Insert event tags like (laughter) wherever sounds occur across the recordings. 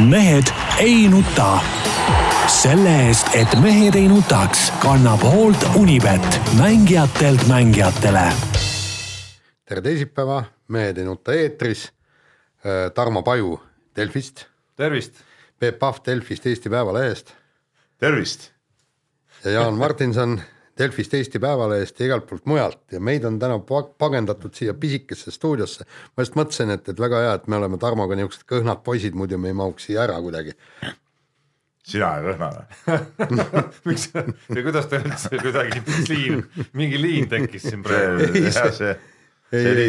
mehed ei nuta. selle eest, et mehed ei nutaks, kannab hoolt Unibet, mängijatelt mängijatele. tere teisipäeva, Mehed ei nuta eetris. Tarmo Paju Delfist, tervist. Peep Pahv Delfist, Eesti Päevalehest tervist. ja Jaan Martinson Delfist, Eesti Päevalehest ja igalt poolt mujalt ja meid on täna pa- pagendatud siia pisikesse stuudiosse. ma just mõtlesin, et, et väga hea, et me oleme Tarmoga niisugused kõhnad poisid, muidu me ei mahuks siia ära kuidagi. sina ja Kõhna või? (laughs) miks ja kuidas te üldse kuidagi mingi liin, mingi liin tekkis siin praegu? (laughs) Ei, see- see,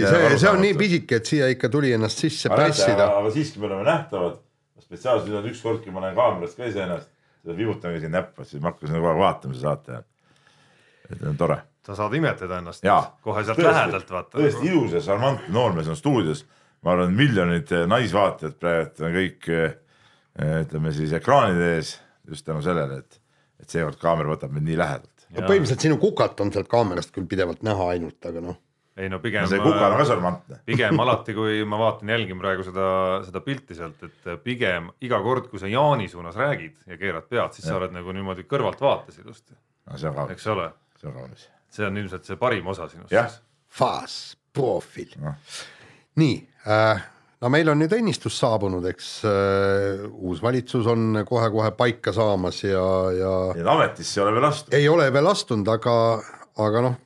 see, see on nii pisike, et siia ikka tuli ennast sisse pressida. aga siiski me oleme nähtavad. spetsiaalselt nüüd on ükskord, kui ma näen kaamerast ka iseennast, vibutan siin näppu, siis ma hakkasin kogu aeg vaatama seda saate. Et on tore. sa saad imetleda ennast Jaa. kohe sealt Tõesti, lähedalt vaata. tõesti ilus ja šarmantne noormees on stuudios. ma arvan, et miljonid eh, naisvaatajad praegu on kõik eh, ütleme siis ekraanide ees just tänu sellele, et, et seekord kaamera võtab mind nii lähedalt. no põhimõtteliselt sinu kukat on sealt kaamerast küll pidevalt näha ainult, aga noh. ei no pigem. see kukal on ka šarmantne. pigem alati, kui ma vaatan, jälgin praegu seda, seda pilti sealt, et pigem iga kord, kui sa Jaani suunas räägid ja keerad pead, siis sa oled nagu niimoodi ilusti, see on kaunis, eks ole. See on kaunis. see on ilmselt see parim osa sinust. jah, Faas, profiil Noh. nii äh, no meil on nüüd õnnistus saabunud, eks äh, uus valitsus on kohe-kohe paika saamas ja, ja et ametisse ei ole veel astunud. ei ole veel astunud, aga, aga noh,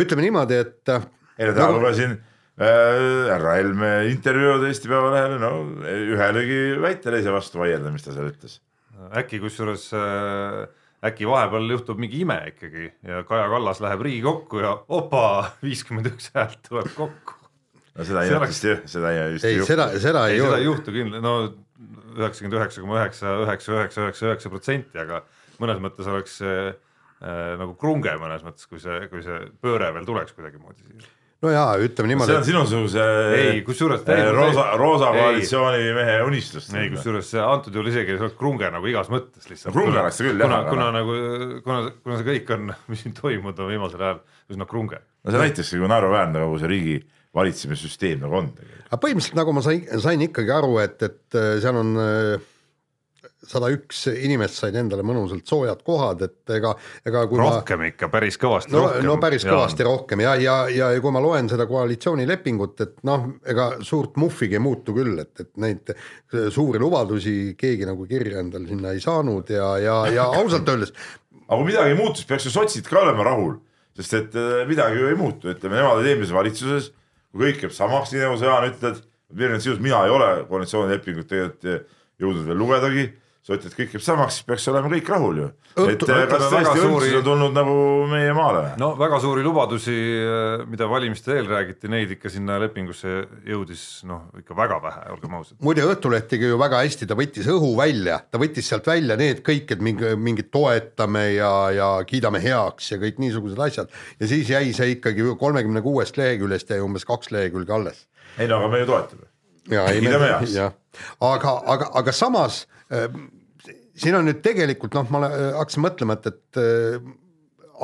ütleme niimoodi, et äh, eile täna lugesin äh, härra Helme intervjuud Eesti Päevalehele, no ühelegi väitele ei saa vastu vaielda, mis ta seal ütles. äkki kusjuures äh, äkki vahepeal juhtub mingi ime ikkagi ja Kaja Kallas läheb Riigikokku ja opa, viiskümmend üks häält tuleb kokku. no seda ei juhtu seda ei vist ei, seda, seda ei, ei, seda ole ei juhtu kindlasti, no üheksakümmend üheksa koma üheksa, üheksa, üheksa, üheksa, üheksa protsenti, aga mõnes mõttes oleks äh, nagu krunge mõnes mõttes, kui see, kui see pööre veel tuleks kuidagimoodi siia. No jaa, ütleme see niimoodi on sinusuguse ei, kusjuures äh, roosa, roosa ei. koalitsiooni mehe unistust. ei, kusjuures see antud juhul isegi ei oleks krunge nagu igas mõttes lihtsalt. No krunge oleks see küll, jah, kuna, kuna nagu, kuna, kuna see kõik on, mis siin toimunud on viimasel ajal, üsna krunge. no see näitakski, kui naeruväärne kogu see riigi valitsemissüsteem nagu on aga põhimõtteliselt nagu ma sain, sain ikkagi aru, et, et äh, seal on sada üks inimest said endale mõnusalt soojad kohad, et ega, ega kui rohkem ma... ikka, päris kõvasti no, rohkem. no päris kõvasti rohkem ja, ja, ja kui ma loen seda koalitsioonilepingut, et noh, ega suurt muhvigi ei muutu küll, et, et neid suuri lubadusi keegi nagu kirja endale sinna ei saanud ja, ja, ja (laughs) ausalt öeldes aga kui midagi ei muutu, siis peaks ju sotsid ka olema rahul, sest et äh, midagi ju ei muutu, ütleme nemad olid eelmises valitsuses, kui kõik jääb samaks, nii nagu sa Jaan ütled, Virgin Sinus, mina ei ole koalitsioonilepingut tegelikult äh, jõudnud veel lugedagi sa ütled, kõik jääb samaks, siis peaks olema kõik rahul ju. et äh, kas tõesti suuri- on tulnud nagu meie maale? no väga suuri lubadusi, mida valimiste eel räägiti, neid ikka sinna lepingusse jõudis noh, ikka väga vähe, olgem ausad. muide Õhtuleht tegi ju väga hästi, ta võttis õhu välja, ta võttis sealt välja need kõik, et mingi, mingit toetame ja, ja kiidame heaks ja kõik niisugused asjad. ja siis jäi see ikkagi kolmekümne kuuest leheküljest jäi umbes kaks lehekülge alles. ei no aga me ju toetame. ja ei Kiidame heaks. aga, aga, aga samas siin on nüüd tegelikult noh, ma ole- hakkasin mõtlema, et, et äh,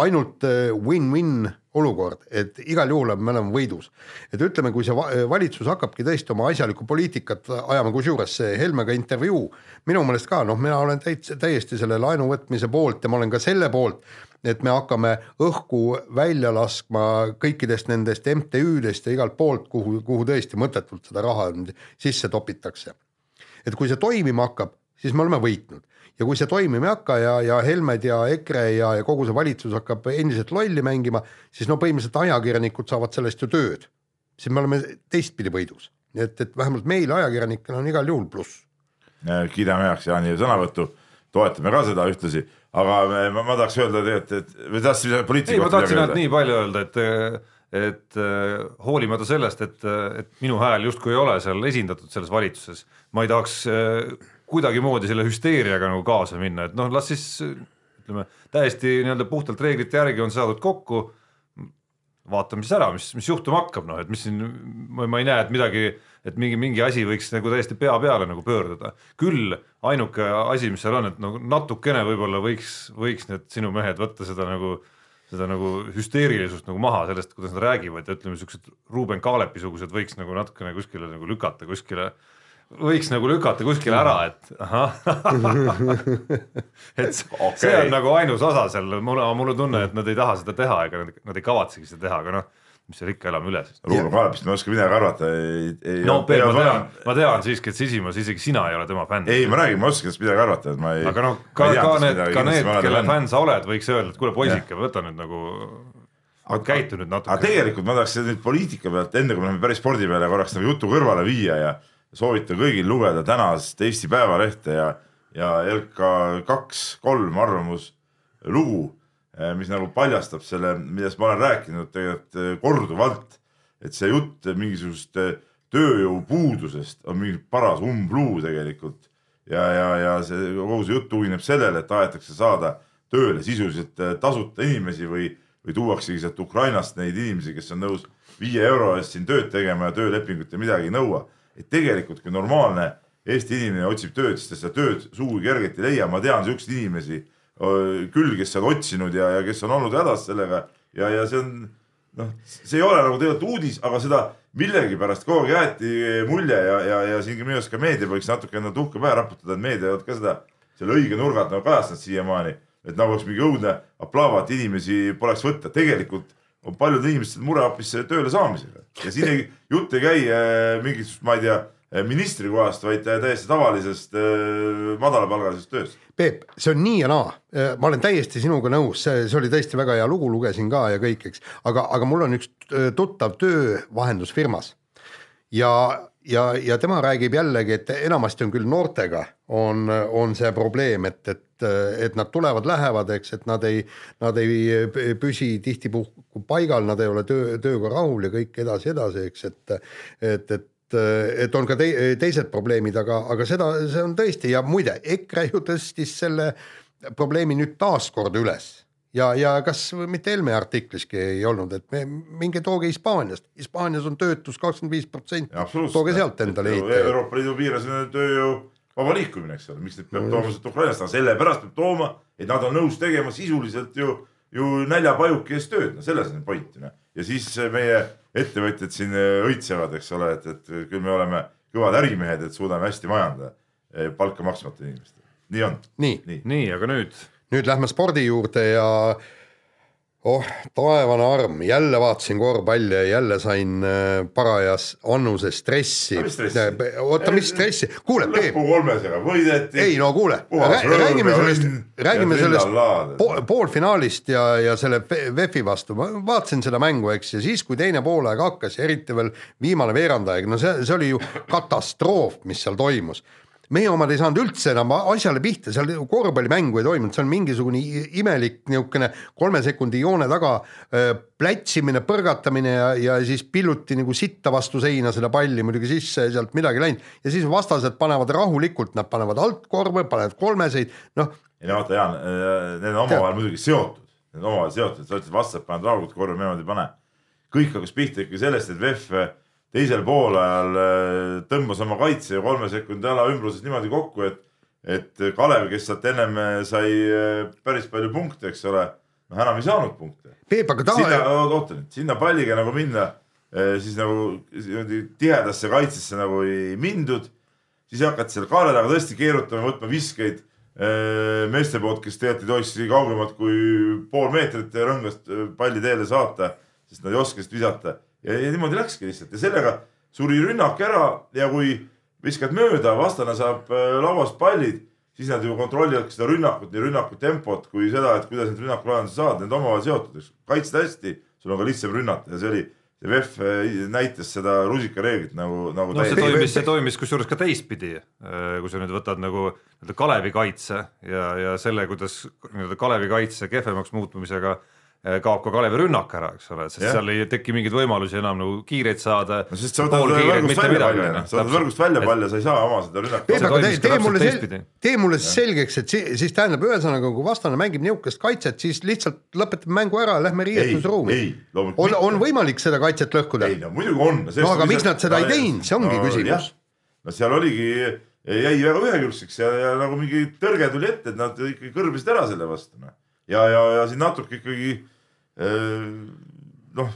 ainult äh, win-win olukord, et igal juhul me oleme võidus. et ütleme, kui see va- valitsus hakkabki tõesti oma asjalikku poliitikat ajama, kusjuures see Helmega intervjuu minu meelest ka noh, mina olen täitsa täiesti selle laenu võtmise poolt ja ma olen ka selle poolt, et me hakkame õhku välja laskma kõikidest nendest MTÜ-dest ja igalt poolt, kuhu, kuhu tõesti mõttetult seda raha sisse topitakse. et kui see toimima hakkab, siis me oleme võitnud. Ja kui see toimima ei hakka ja, ja Helmed ja EKRE ja, ja kogu see valitsus hakkab endiselt lolli mängima, siis no põhimõtteliselt ajakirjanikud saavad sellest ju tööd. siis me oleme teistpidi võidus, nii et, et vähemalt meil ajakirjanikena on igal juhul pluss. kiidame heaks Jaani sõnavõttu, toetame ka seda ühtlasi, aga me, ma, ma tahaks öelda tegelikult, et või tahtsid ei, poliitika ma tahtsin ainult nii palju öelda, et et äh, hoolimata sellest, et, et minu hääl justkui ei ole seal esindatud selles valitsuses, ma ei tahaks äh, kuidagimoodi selle hüsteeriaga nagu kaasa minna, et noh, las siis ütleme täiesti nii-öelda puhtalt reeglite järgi on saadud kokku. vaatame siis ära, mis, mis juhtuma hakkab, noh, et mis siin, ma ei näe, et midagi, et mingi, mingi asi võiks nagu täiesti pea peale nagu pöörduda. küll ainuke asi, mis seal on, et nagu natukene võib-olla võiks, võiks need sinu mehed võtta seda nagu seda nagu hüsteerilisust nagu maha sellest, kuidas nad räägivad ja ütleme, siuksed Ruuben Kaalepi sugused võiks nagu natukene kuskile nagu lükata kuskile võiks nagu lükata kuskile ära, et ahah (laughs) et see Okei. on nagu ainus osa seal, mul mul on tunne, et nad ei taha seda teha, ega nad, nad ei kavatsegi seda teha, aga noh, mis seal ikka, elame üle siis. Ruuben Kaalepist ma ei oska midagi arvata, ei, ei no Peep, ma tean, ma tean siiski, et sisimas isegi sina ei ole tema fänn. ei, ma räägin, ma ei oska sellest midagi arvata, et ma ei aga noh, ka, ka need, ka need, kelle fänn. sa oled, võiks öelda, et kuule poisike, võta nüüd nagu, käitu nüüd aga natuke. tegelikult ma tahaks nüüd poliitika pealt, enne kui me läheme päris spordi peale, korraks nagu jutu kõrvale viia ja soovitan kõigil lugeda tänast Eesti Päevalehte ja, ja LK kaks, kolm arvamuslugu, mis nagu paljastab selle, millest ma olen rääkinud tegelikult eh, korduvalt, et see jutt mingisugusest eh, tööjõupuudusest on mingi paras umbluu tegelikult ja, ja, ja see kogu see jutt tugineb sellele, et tahetakse saada tööle sisuliselt eh, tasuta inimesi või, või tuuaksegi sealt Ukrainast neid inimesi, kes on nõus viie euro eest siin tööd tegema ja töölepingut ja midagi ei nõua. Et tegelikult, kui normaalne Eesti inimene otsib tööd, siis ta seda tööd sugugi kergelt ei leia, ma tean siukseid inimesi küll, kes on otsinud ja, ja kes on olnud hädas sellega. Ja, ja see on noh, see ei ole nagu tegelikult uudis, aga seda millegipärast kogu aeg jäeti mulje ja, ja, ja siin minu arust ka meedia võiks natuke endale tuhka pähe raputada, et meedia ei olnud ka seda selle õige nurga alt nagu kajastanud siiamaani. et nagu oleks mingi õudne aplaav, et inimesi poleks võtta, tegelikult on paljudel inimestel mure hoopis tööle saamisega. Ja siin ei, jutt ei käi äh, mingisugust, ma ei tea, ministrikohast, vaid äh, täiesti tavalisest äh, madalapalgalisest tööst. Peep, see on nii ja naa, ma olen täiesti sinuga nõus, see, see oli tõesti väga hea lugu, lugesin ka ja kõik, eks, aga, aga mul on üks äh, tuttav töövahendusfirmas. Ja, ja, ja tema räägib jällegi, et enamasti on küll noortega on, on see probleem, et, et, et nad tulevad-lähevad, eks, et nad ei, nad ei püsi tihtipuhku paigal, nad ei ole töö, tööga rahul ja kõik edasi-edasi, eks, et, et, et et on ka te, teised probleemid, aga, aga seda, see on tõesti ja muide, EKRE ju tõstis selle probleemi nüüd taaskord üles. Ja, ja kas mitte Helme artikliski ei olnud, et me, minge tooge Hispaaniast, Hispaanias on töötus kakskümmend viis protsenti, tooge sealt endale ehitajaid. Euroopa Liidu piires on tööjõu vaba liikumine, eks ole, miks neid peab tooma sealt Ukrainast, aga sellepärast peab tooma, et nad on nõus tegema sisuliselt ju, ju näljapajuki eest tööd, no selles on point ju noh. ja siis meie ettevõtjad siin õitsevad, eks ole, et, et küll me oleme kõvad ärimehed, et suudame hästi majandada palka maksmata inimestele, nii on. nii, nii, nii, aga nüüd? Nüüd lähme spordi juurde ja oh taevane arm, jälle vaatasin korvpalli ja jälle sain äh, parajas annuses stressi. Stressi? oota, mis stressi, kuule Peep, lõpu kolmesega võideti. ei no kuule, rõõm räägime sellest räägime ja sellest po poolfinaalist ja, ja selle Ve- VEF-i vastu, ma vaatasin seda mängu, eks, ja siis, kui teine poolaeg hakkas eriti veel viimane veerandaeg, no see, see oli ju katastroof, mis seal toimus meie omad ei saanud üldse enam asjale pihta, seal korvpallimängu ei toimunud, see on mingisugune imelik niisugune kolme sekundi joone taga plätsimine, põrgatamine ja, ja siis pilluti nagu sitta vastu seina seda palli muidugi sisse ja sealt midagi läinud. Ja siis vastased panevad rahulikult, nad panevad altkorve, panevad kolmeseid, noh, ei no vaata Jaan, need on omavahel muidugi seotud, need on omavahel seotud, sa ütlesid vastased panevad rahulikult korvi, nemad ei pane. kõik hakkas pihta ikka sellest, et VEF teisel poolajal äh, tõmbas oma kaitse ju kolme sekundi ala ümbruses niimoodi kokku, et, et Kalev, kes sealt ennem äh, sai äh, päris palju punkte, eks ole, noh enam ei saanud punkte. Peep, aga taha, oota nüüd, sinna palliga nagu minna, siis nagu niimoodi tihedasse kaitsesse nagu ei mindud. siis hakati seal kaare taga tõesti keerutama, võtma viskeid meeste poolt, kes tegelikult ei tohiks kaugemalt kui pool meetrit rõngast palli teele saata, sest nad ei oska seda visata. Ja, ja niimoodi läkski lihtsalt. Ja sellega suri rünnak ära ja kui viskad mööda, vastane saab eh, lauast pallid, siis nad ju kontrollivad seda rünnakut, nii rünnaku tempot kui seda, et kuidas neid rünnakulahendusi saada, need omavahel seotud, eks. kaitsta hästi, sul on ka lihtsam rünnata. Ja see oli, see VEF näitas seda rusikareeglit nagu, nagu no see toimis, see toimis kusjuures ka teistpidi, kui sa nüüd võtad nagu nii-öelda Kalevi kaitse ja, ja selle, kuidas nii-öelda Kalevi kaitse kehvemaks muutumisega eh, kaob ka Kalevi rünnak ära, eks ole, sest Jah. seal ei teki mingeid võimalusi enam nagu kiireid saada. no sest sa võtad võrgust välja palli, noh, sa võtad võrgust välja palli ja sa ei saa oma seda rünnakut Peep, aga tee, mulle sel- tee mulle selgeks, et si, siis tähendab ühesõnaga, kui vastane mängib niisugust kaitset, siis lihtsalt lõpetame mängu ära, lähme riietusruumi on, on võimalik seda kaitset lõhkuda? ei no muidugi on. No aga miks nad seda ei teinud, see ongi küsimus.. no seal oligi, jäi väga ühekülgseks ja, ja nagu mingi tõrge tuli ette, et nad ikkagi kõrbisid ära selle vastu, noh. ja, ja, ja siin natuke ikkagi eh, noh,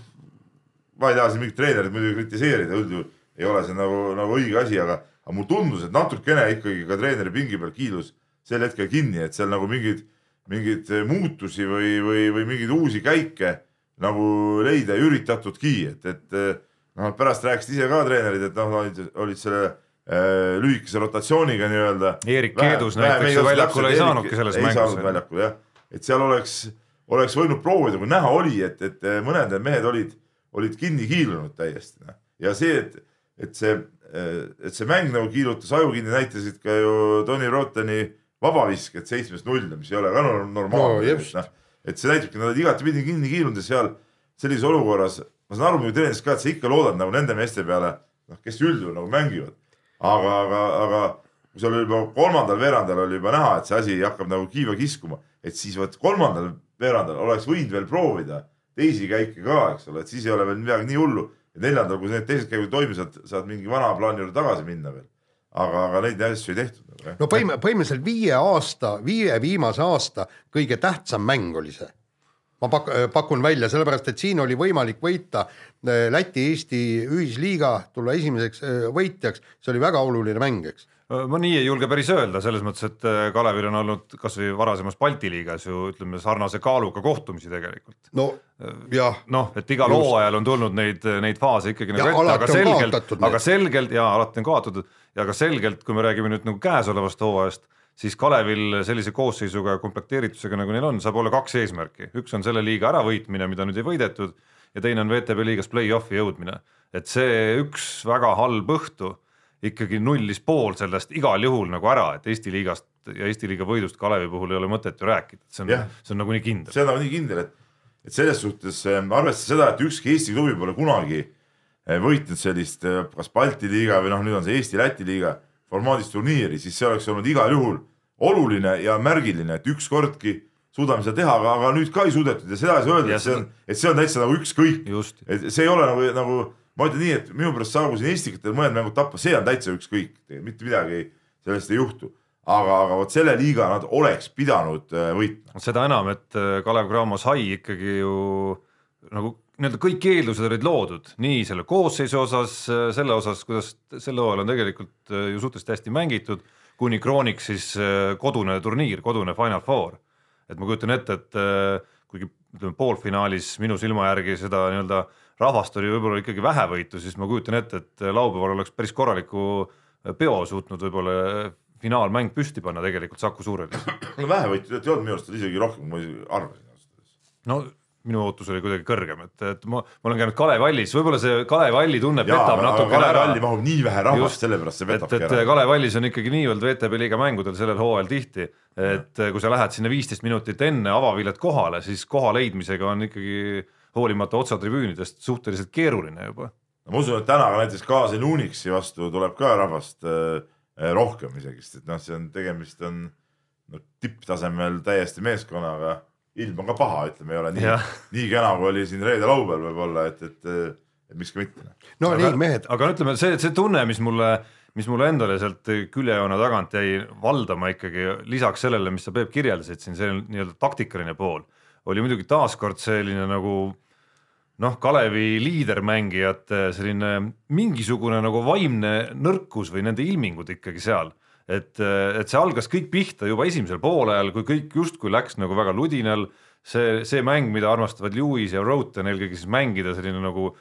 ma ei taha siin mingit treenerit muidugi kritiseerida, üldjuhul ei ole see nagu, nagu õige asi, aga, aga mulle tundus, et natukene ikkagi ka treeneri pingi peal kiilus sel hetkel kinni, et seal nagu mingeid, mingeid muutusi või, või, või mingeid uusi käike nagu leida ei üritatudki, et, et noh, pärast rääkisid ise ka treenerid, et noh, olid, olid selle äh, lühikese rotatsiooniga nii-öelda. Erik Keedus näiteks väljakule ei saanudki selles ei mängus. saanud väljakule jah, et seal oleks, oleks võinud proovida, kui näha oli, et, et mõned need mehed olid, olid kinni kiilunud täiesti noh. ja see, et, et see, et see mäng nagu kiilutas aju kinni, näitasid ka ju Tony Roteni vabavisked seitsmest null, mis ei ole ka no, normaalne No, just. noh. et see näitabki, nad olid igatepidi kinni kiilunud ja seal sellises olukorras, ma saan aru muidugi treenerist ka, et sa ikka loodad nagu nende meeste peale, noh, kes üldjuhul nagu mängivad. aga, aga, aga kui seal oli juba kolmandal veerandal oli juba näha, et see asi hakkab nagu kiiva kiskuma, et siis vot kolmandal veerandal oleks võinud veel proovida teisi käike ka, eks ole, et siis ei ole veel midagi nii hullu. ja neljandal, kui need teised käigud toimis, saad, mingi vana plaani juurde tagasi minna veel. aga, aga neid asju ei tehtud nagu no põhim-, põhimõtteliselt viie aasta, viie viimase aasta kõige tähtsam mäng oli see. ma pak-, pakun välja, sellepärast et siin oli võimalik võita äh, Läti-Eesti ühisliiga, tulla esimeseks äh, võitjaks, see oli väga oluline mäng, eks. Ma nii ei julge päris öelda, selles mõttes, et äh, Kalevil on olnud kasvõi varasemas Balti liigas ju ütleme sarnase kaaluga kohtumisi tegelikult. no jah, noh, et igal hooajal on tulnud neid, neid faase ikkagi nagu ette, aga selgelt aga selgelt ja alati on kaotatud. Ja ka selgelt, kui me räägime nüüd nagu käesolevast hooajast, siis Kalevil sellise koosseisuga ja komplekteeritusega, nagu neil on, saab olla kaks eesmärki, üks on selle liiga äravõitmine, mida nüüd ei võidetud ja teine on VTB liigas play-off'i jõudmine, et see üks väga halb õhtu ikkagi nullis pool sellest igal juhul nagu ära, et Eesti liigast ja Eesti liiga võidust Kalevi puhul ei ole mõtet ju rääkida, et see on see on nagunii kindel. see on nagu nii kindel, et, et selles suhtes äh, arvestades seda, et ükski Eesti klubi pole kunagi äh, võitnud sellist äh, kas Balti liiga või noh, nüüd on see Eesti-Läti liiga formaadis turniiri, siis see oleks olnud igal juhul oluline ja märgiline, et ükskordki suudame seda teha, aga, aga nüüd ka ei suudetud ja seda ei saa öelda, et see on et see on täitsa nagu ükskõik. et see ei ole nagu, nagu ma ütlen nii, et minu pärast saagu siin Estikatel mõned mängud tappa, see on täitsa ükskõik, mitte midagi sellest ei juhtu. aga, aga vot selle liiga nad oleks pidanud äh, võitma. seda enam, et äh, Kalev Cramo sai ikkagi ju nagu nii-öelda kõik eeldused olid loodud nii selle koosseisu osas, selle osas, kuidas sel hooajal on tegelikult äh, ju suhteliselt hästi mängitud, kuni krooniks siis äh, kodune turniir, kodune Final Four. et ma kujutan ette, et äh, kuigi ütleme poolfinaalis minu silma järgi seda nii-öelda rahvast oli võib-olla ikkagi vähe võitu, siis ma kujutan ette, et laupäeval oleks päris korraliku peo suutnud võib-olla finaalmäng püsti panna tegelikult Saku Suurhallis. no vähe võitu tegelikult ei olnud minu arust isegi rohkem, ma arvasin ausalt öeldes. no minu ootus oli kuidagi kõrgem, et, et ma, ma olen käinud Kalev Allis, võib-olla see Kalev Alli tunne jaa, petab aga natukene Kalev ära. Alli mahub nii vähe rahvast sellepärast see et, petabki et ära. Kalev Allis on ikkagi niivõrd VTB liiga mängudel sellel hooajal tihti, et kui sa lähed sinna viisteist minutit enne avaviljet kohale, siis koha leidmisega on ikkagi hoolimata otsatribüünidest suhteliselt keeruline juba. ma usun, et täna ka näiteks Kaasel Unixi vastu tuleb ka rahvast äh, rohkem isegi, sest et noh, see on, tegemist on no, tipptasemel täiesti meeskonnaga. ilm on ka paha, ütleme, ei ole nii nii kena, kui oli siin reede-laupäeval võib-olla, et, et, et miks ka mitte. no aga, nii, mehed, aga ütleme, see, see tunne, mis mulle, mis mulle endale sealt küljejoone tagant jäi valdama ikkagi lisaks sellele, mis sa Peep kirjeldasid siin, see nii-öelda taktikaline pool, oli muidugi taaskord selline nagu noh, Kalevi liidermängijate selline mingisugune nagu vaimne nõrkus või nende ilmingud ikkagi seal. et, et see algas kõik pihta juba esimesel poolajal, kui kõik justkui läks nagu väga ludinal, see, see mäng, mida armastavad Lewis ja Roten eelkõige siis mängida, selline nagu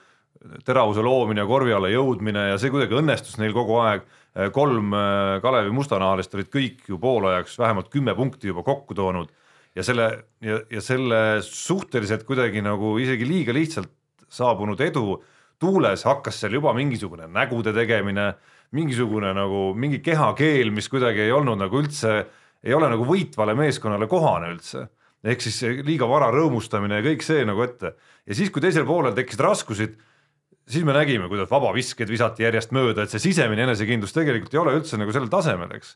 teravuse loomine ja korvi alla jõudmine ja see kuidagi õnnestus neil kogu aeg. kolm äh, Kalevi mustanahalist olid kõik ju poolajaks vähemalt kümme punkti juba kokku toonud ja selle ja, ja selle suhteliselt kuidagi nagu isegi liiga lihtsalt saabunud edu tuules hakkas seal juba mingisugune nägude tegemine, mingisugune nagu mingi kehakeel, mis kuidagi ei olnud nagu üldse, ei ole nagu võitvale meeskonnale kohane üldse. ehk siis liiga vara rõõmustamine ja kõik see nagu ette ja siis, kui teisel poolel tekkisid raskusid siis me nägime, kuidas vabavisked visati järjest mööda, et see sisemine enesekindlus tegelikult ei ole üldse nagu sellel tasemel, eks.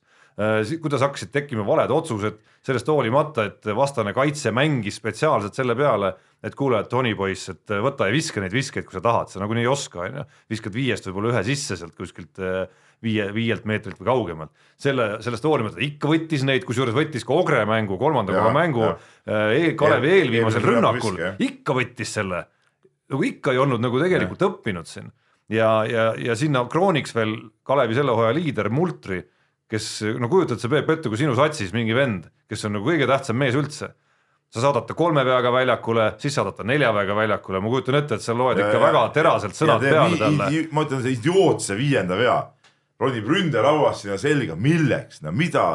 Kuidas hakkasid tekkima valed otsused sellest hoolimata, et vastane kaitse mängis spetsiaalselt selle peale, et kuule, Tony poiss, et võta ja viska neid viskeid, kui sa tahad, sa nagunii ei oska, on ju. viskad viiest võib-olla ühe sisse sealt kuskilt eh, viie, viielt meetrilt või kaugemalt. selle, sellest hoolimata ikka võttis neid, kusjuures võttis ka Ogre mängu, kolmanda koha mängu jah. eh, Kalevi Eel- eelviimasel rünnakul ikka võttis selle, nagu ikka ei olnud nagu tegelikult õppinud siin ja, ja, ja sinna krooniks veel Kalevi selle hooaja liider Multri, kes no kujutad sa Peep ette, kui sinu satsis mingi vend, kes on nagu kõige tähtsam mees üldse. Sa saadad ta kolme peaga väljakule, siis saadad ta nelja peaga väljakule, ma kujutan ette, et sa loed ikka väga teraselt sõnad peale talle. ma ütlen, see idiootse viienda vea, ronib ründelauas sinna selga, milleks, no mida,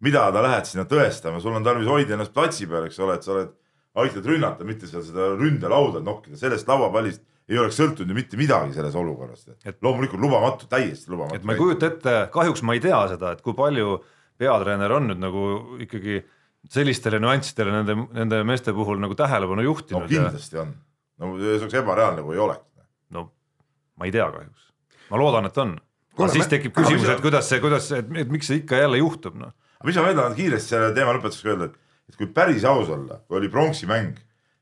mida ta lähed sinna tõestama, sul on tarvis hoida ennast platsi peal, eks ole, et sa oled, aitad rünnata, mitte seal seda ründelauda nokkida, sellest lauapallist ei oleks sõltunud ju mitte midagi selles olukorras Et-. loomulikult lubamatu, täiesti et lubamatu. ma ei kujuta ette, kahjuks ma ei tea seda, et kui palju peatreener on nüüd nagu ikkagi sellistele nüanssidele nende, nende meeste puhul nagu tähelepanu no juhtinud ja kindlasti on, no see oleks ebareaalne, kui ei oleks. no ma ei tea kahjuks, ma loodan, et on. Aga siis tekib küsimus, et kuidas see, kuidas et miks see ikka jälle juhtub, noh. aga mis ma veel tahan kiiresti selle teema lõpetuseks öelda, et, et kui päris aus olla, kui oli pronksi mäng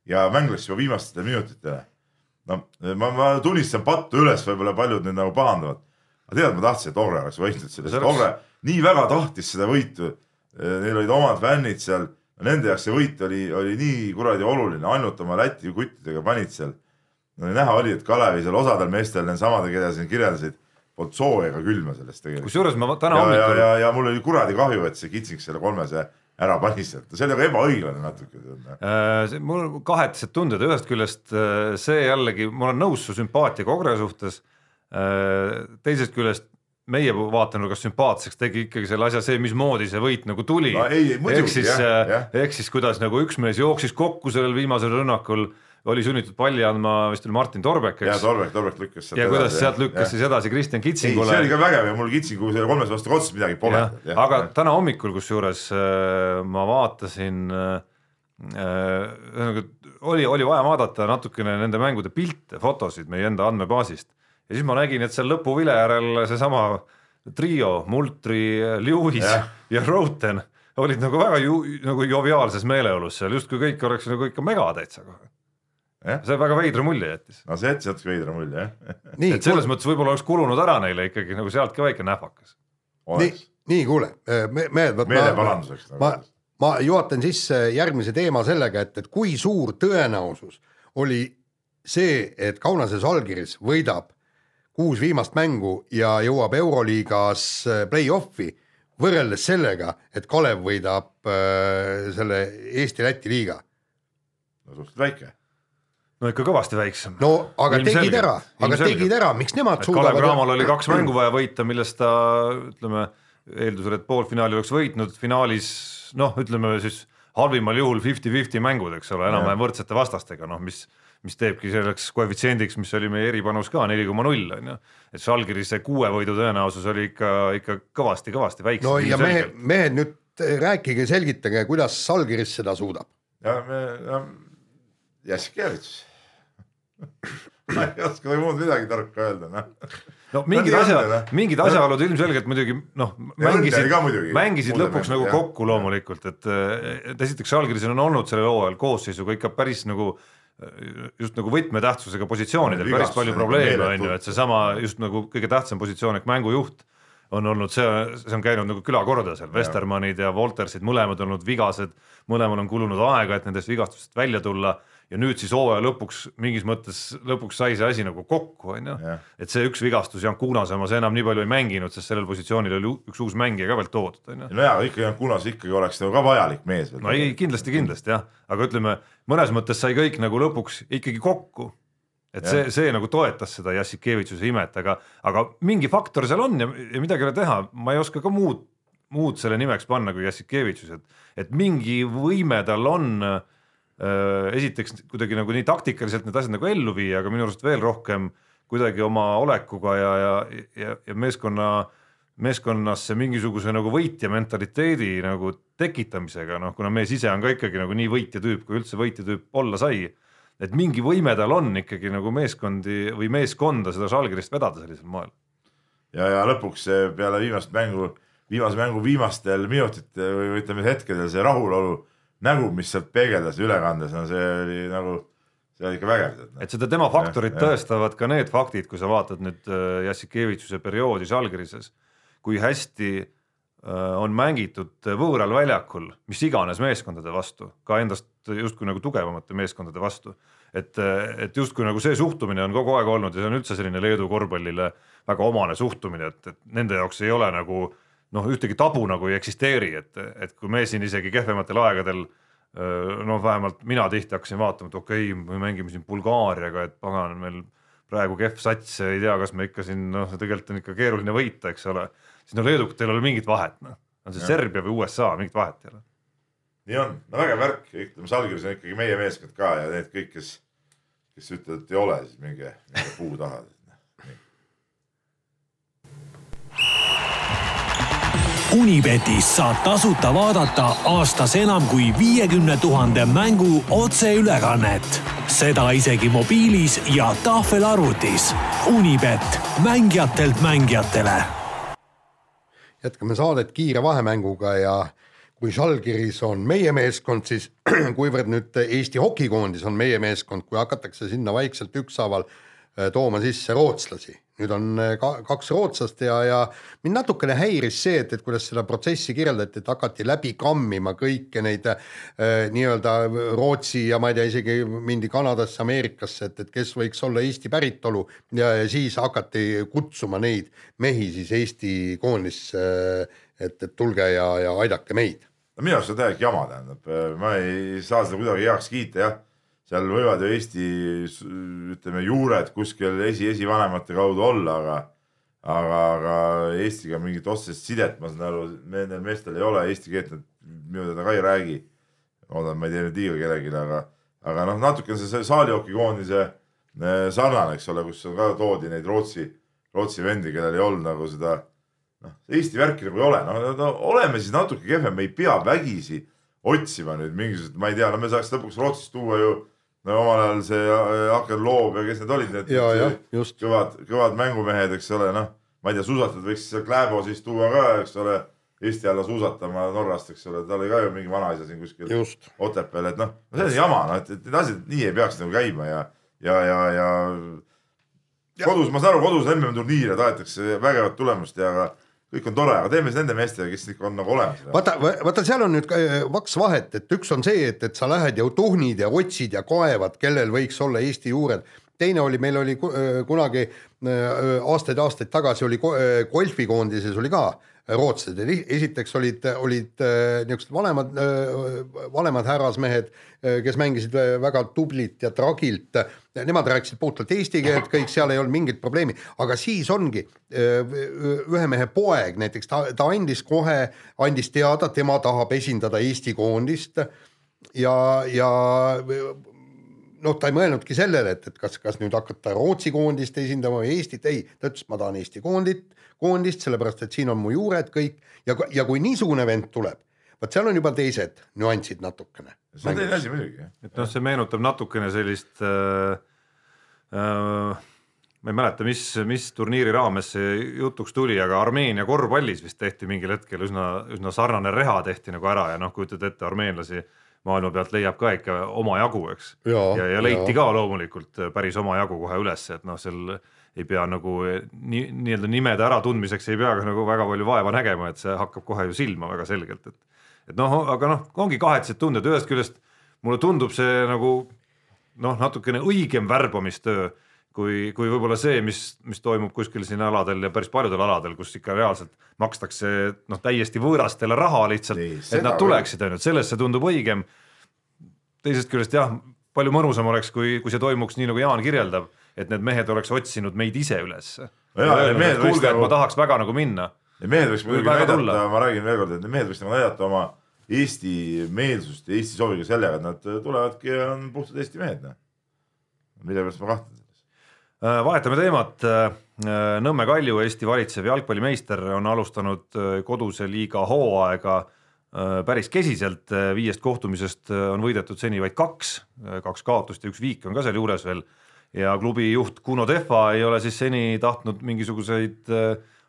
ja mäng läks juba viimastele minutitele. No ma, ma tunnistan pattu üles, võib-olla paljud nüüd nagu pahandavad. aga tead, ma tahtsin, et Orre oleks võitnud See oleks- Orre nii väga tahtis seda võitu. Neil olid omad fännid seal, nende jaoks see võit oli, oli nii kuradi oluline, ainult oma Läti kuttidega panid seal. no näha oli, et Kalevi seal osadel meestel, nendesamade, keda siin kirjeldasid, polnud sooja ega külma sellest tegelikult kusjuures ma täna ja, ja, hommikul ja, ja mul oli kuradi kahju, et see kitsing selle kolmese ära pani sealt, see oli aga ebaõiglane natuke. Äh, see- mul on kahetised tunded, ühest küljest äh, see jällegi, ma olen nõus su sümpaatiaga Ogre suhtes. teisest küljest meie vaatenurgast sümpaatseks tegi ikkagi selle asja see, mismoodi see võit nagu tuli. No ei, ei, muidugi, ehk siis ehk siis kuidas nagu üks mees jooksis kokku sellel viimasel rünnakul, oli sunnitud palli andma, vist oli Martin Torbek, ja eks. Torbek, Torbek lükkas sealt ja kuidas sealt lükkas siis edasi Kristjan ei, see Kitsingule? oli ka vägev ja mul kitsingu selle kolmese vastu otseselt midagi pole. Aga täna hommikul kusjuures äh, ma vaatasin äh, ühesõnaga oli, oli vaja vaadata natukene nende mängude pilte, fotosid meie enda andmebaasist. Ja siis ma nägin, et seal lõpuvile järel seesama trio, Multri, Lewis ja, ja Roten olid nagu väga ju, nagu joviaalses meeleolus seal, justkui kõik oleks nagu ikka mega täitsa kohe. Jah. see väga veidra mulje jättis, no see jättis natuke veidra mulje jah. nii et, selles mõttes võib-olla oleks kulunud ära neile ikkagi nagu sealt ka väike nähvakas. nii nii kuule, mehed, vot ma, meeleparanduseks ma nagu., ma juhatan sisse järgmise teema sellega, et, et kui suur tõenäosus oli see, et Kaunases allkirjas võidab kuus viimast mängu ja jõuab Euroliigas äh, play-off'i võrreldes sellega, et Kalev võidab äh, selle Eesti-Läti liiga. no suhteliselt väike. No ikka kõvasti väiksem. no aga Ilmselgelt, tegid ära, aga ilmselgelt. tegid ära, miks nemad et Kalev suudavad Cramol oli kaks mängu vaja võita, millest ta ütleme, eeldusel, et poolfinaali oleks võitnud, finaalis noh, ütleme siis halvimal juhul fifty-fifty mängud, eks ole, enam-vähem võrdsete vastastega, noh mis mis teebki selleks koefitsiendiks, mis oli meie eripanus ka neli koma null on ju, et Žalgiris see kuue võidu tõenäosus oli ikka, ikka kõvasti-kõvasti väiksem. no ja mehed, mehed nüüd rääkige, selgitage, kuidas Salgiris seda suudab. ja me, Jaskevitš. (laughs) ma ei oska muud midagi tarka öelda, noh. no mingid No nii asja on, noh., mingid asjaolud ilmselgelt muidugi noh, mängisid mängisid Mulle lõpuks meeldib, nagu jah. kokku loomulikult, et, et esiteks Žalgiris on olnud sellel hooajal koosseisuga ikka päris nagu just nagu võtmetähtsusega positsioonidel Vigastused päris palju probleeme on ju, et seesama just nagu kõige tähtsam positsioon ehk mängujuht on olnud see, see on käinud nagu külakorda seal, Vestermannid ja Woltersid mõlemad olnud vigased, mõlemal on kulunud aega, et nendest vigastustest välja tulla ja nüüd siis hooaja lõpuks mingis mõttes lõpuks sai see asi nagu kokku, on ju et see üks vigastus, Jan Kunas omas enam nii palju ei mänginud, sest sellel positsioonil oli üks uus mängija ka veel toodud, on ju. no jaa, ikkagi Jan Kunas ikkagi oleks nagu ka vajalik mees. no ei, kindlasti, kindlasti jah, aga ütleme mõnes mõttes sai kõik nagu lõpuks ikkagi kokku. et see, see nagu toetas seda Jassikevitšuse imet, aga, aga mingi faktor seal on ja, ja midagi ei ole teha, ma ei oska ka muud, muud selle nimeks panna kui Jassikevitšus, et, et mingi võime tal on äh, esiteks kuidagi nagu nii taktikaliselt need asjad nagu ellu viia, aga minu arust veel rohkem kuidagi oma olekuga ja, ja, ja, ja meeskonna, meeskonnasse mingisuguse nagu võitja mentaliteedi nagu tekitamisega, noh kuna mees ise on ka ikkagi nagu nii võitja tüüp, kui üldse võitja tüüp olla sai. et mingi võime tal on ikkagi nagu meeskondi või meeskonda seda Žalgirist vedada sellisel moel. ja, ja lõpuks see peale viimast mängu, viimase mängu viimastel minutitel või ütleme hetkedel see rahulolu nägu, mis sealt peegeldas ülekandes, no see oli nagu, see oli ikka vägev. et seda tema faktorit jah. tõestavad ka need faktid, kui sa vaatad nüüd äh, Jassikevitšuse perioodi Žalgirises, kui hästi on mängitud võõral väljakul mis iganes meeskondade vastu, ka endast justkui nagu tugevamate meeskondade vastu. et, et justkui nagu see suhtumine on kogu aeg olnud ja see on üldse selline Leedu korvpallile väga omane suhtumine, et, et nende jaoks ei ole nagu noh, ühtegi tabu nagu ei eksisteeri, et, et kui me siin isegi kehvematel aegadel noh, vähemalt mina tihti hakkasin vaatama, et okei okay,, me mängime siin Bulgaariaga, et pagan, meil praegu kehv sats, ei tea, kas me ikka siin noh, tegelikult on ikka keeruline võita, eks ole. siis no leedukatel ei ole mingit vahet, noh, on see ja. Serbia või USA, mingit vahet ei ole. nii on, no vägev värk, ütleme, Salgiris on ikkagi meie meeskond ka ja need kõik, kes, kes ütlevad, et ei ole, siis minge, minge puu taha Unibetis saab tasuta vaadata aastas enam kui viiekümne tuhande mängu otseülekannet. seda isegi mobiilis ja tahvelarvutis. Unibet, mängijatelt mängijatele. jätkame saadet kiire vahemänguga ja kui Žalgiris on meie meeskond, siis (clears throat) kuivõrd nüüd Eesti hokikoondis on meie meeskond, kui hakatakse sinna vaikselt ükshaaval tooma sisse rootslasi. Nüüd on äh, ka kaks rootslast ja, ja mind natukene häiris see, et, et kuidas seda protsessi kirjeldati, et hakati läbi kammima kõiki neid äh, nii-öelda Rootsi ja ma ei tea, isegi mindi Kanadasse, Ameerikasse, et, et kes võiks olla Eesti päritolu. Ja, ja siis hakati kutsuma neid mehi siis Eesti koondisse äh,, et, et tulge ja, ja aidake meid. no minu arust on täielik jama, tähendab, ma ei saa seda kuidagi heaks kiita, jah seal võivad ju Eesti ütleme juured kuskil esi, esivanemate kaudu olla, aga aga, aga Eestiga mingit otsest sidet, ma saan aru, nendel meestel ei ole, eesti keelt nad minu teada ka ei räägi. loodan, ma ei tee nüüd liiga kellelegi, aga, aga noh, natuke on see saalihokikoondise eh, sarnane, eks ole, kus ka toodi neid Rootsi, Rootsi vendi, kellel ei olnud nagu seda noh, Eesti värki nagu ei ole, noh no, oleme siis natuke kehvem, me ei pea vägisi otsima nüüd mingisugust, ma ei tea, no me saaks lõpuks Rootsist tuua ju no omal ajal see äh, Aker Loob ja kes need olid, need kõvad, kõvad mängumehed, eks ole, noh, ma ei tea, suusatajad võiks seal Kläbo siis tuua ka, eks ole, Eesti alla suusatama Norrast, eks ole, ta oli ka ju mingi vanaisa siin kuskil. Otepääl, et noh, see on jama, noh, et, et need asjad nii ei peaks nagu käima ja, ja, ja, ja, ja kodus, ma saan aru, kodus MM-turniire tahetakse vägevat tulemust ja aga kõik on tore, aga teeme siis nende meestega, kes on nagu olemas. vaata, vaata, seal on nüüd kaks vahet, et üks on see, et, et sa lähed ja tuhnid ja otsid ja kaevad, kellel võiks olla Eesti juured. teine oli, meil oli kunagi aastaid-aastaid tagasi oli golfikoondises oli ka rootslased, esiteks olid, olid äh, niisugused vanemad, äh, vanemad härrasmehed, äh, kes mängisid väga tublit ja tragilt, nemad rääkisid puhtalt eesti keelt, kõik seal ei olnud mingit probleemi, aga siis ongi ühe mehe poeg näiteks, ta, ta andis kohe, andis teada, tema tahab esindada Eesti koondist. Ja, ja noh, ta ei mõelnudki sellele, et, et kas, kas nüüd hakata Rootsi koondist esindama või Eestit, ei, ta ütles, ma tahan Eesti koondit, koondist, sellepärast et siin on mu juured kõik. Ja, ja kui niisugune vend tuleb, vot seal on juba teised nüansid natukene. see on teine asi muidugi. et noh, see meenutab natukene sellist äh, äh, ma ei mäleta, mis, mis turniiri raames see jutuks tuli, aga Armeenia korvpallis vist tehti mingil hetkel üsna, üsna sarnane reha tehti nagu ära ja noh, kujutad ette armeenlasi maailma pealt leiab ka ikka omajagu, eks. ja, ja, ja leiti ja. ka loomulikult päris omajagu kohe üles, et noh, seal ei pea nagu nii, nii-öelda nimede äratundmiseks ei pea ka nagu väga palju vaeva nägema, et see hakkab kohe ju silma väga selgelt, et. Et noh, aga noh, ongi kahetsed tunded, ühest küljest mulle tundub see nagu noh, natukene õigem värbamistöö kui, kui võib-olla see, mis, mis toimub kuskil siin aladel ja päris paljudel aladel, kus ikka reaalselt makstakse noh, täiesti võõrastele raha lihtsalt, et nad tuleksid, on ju, et selles see tundub õigem. teisest küljest jah, palju mõnusam oleks, kui, kui see toimuks nii, nagu Jaan kirjeldab, et need mehed oleks otsinud meid ise üles. kuulge, ma tahaks väga nagu minna. mehed võiks muidugi näidata, ma räägin veel kord, et mehed võiks nagu näidata oma Eesti meelsust ja Eesti sooviga sellega, et nad tulevadki ja on puhtad Eesti mehed, noh. mille pärast ma kahtlen Äh, vahetame teemat. Äh, Nõmme Kalju, Eesti valitsev jalgpallimeister, on alustanud äh, koduse liiga hooaega päris kesiselt, viiest kohtumisest on võidetud seni vaid kaks, kaks kaotust ja üks viik on ka sealjuures veel. ja klubi juht Kuno Tehva ei ole siis seni tahtnud mingisuguseid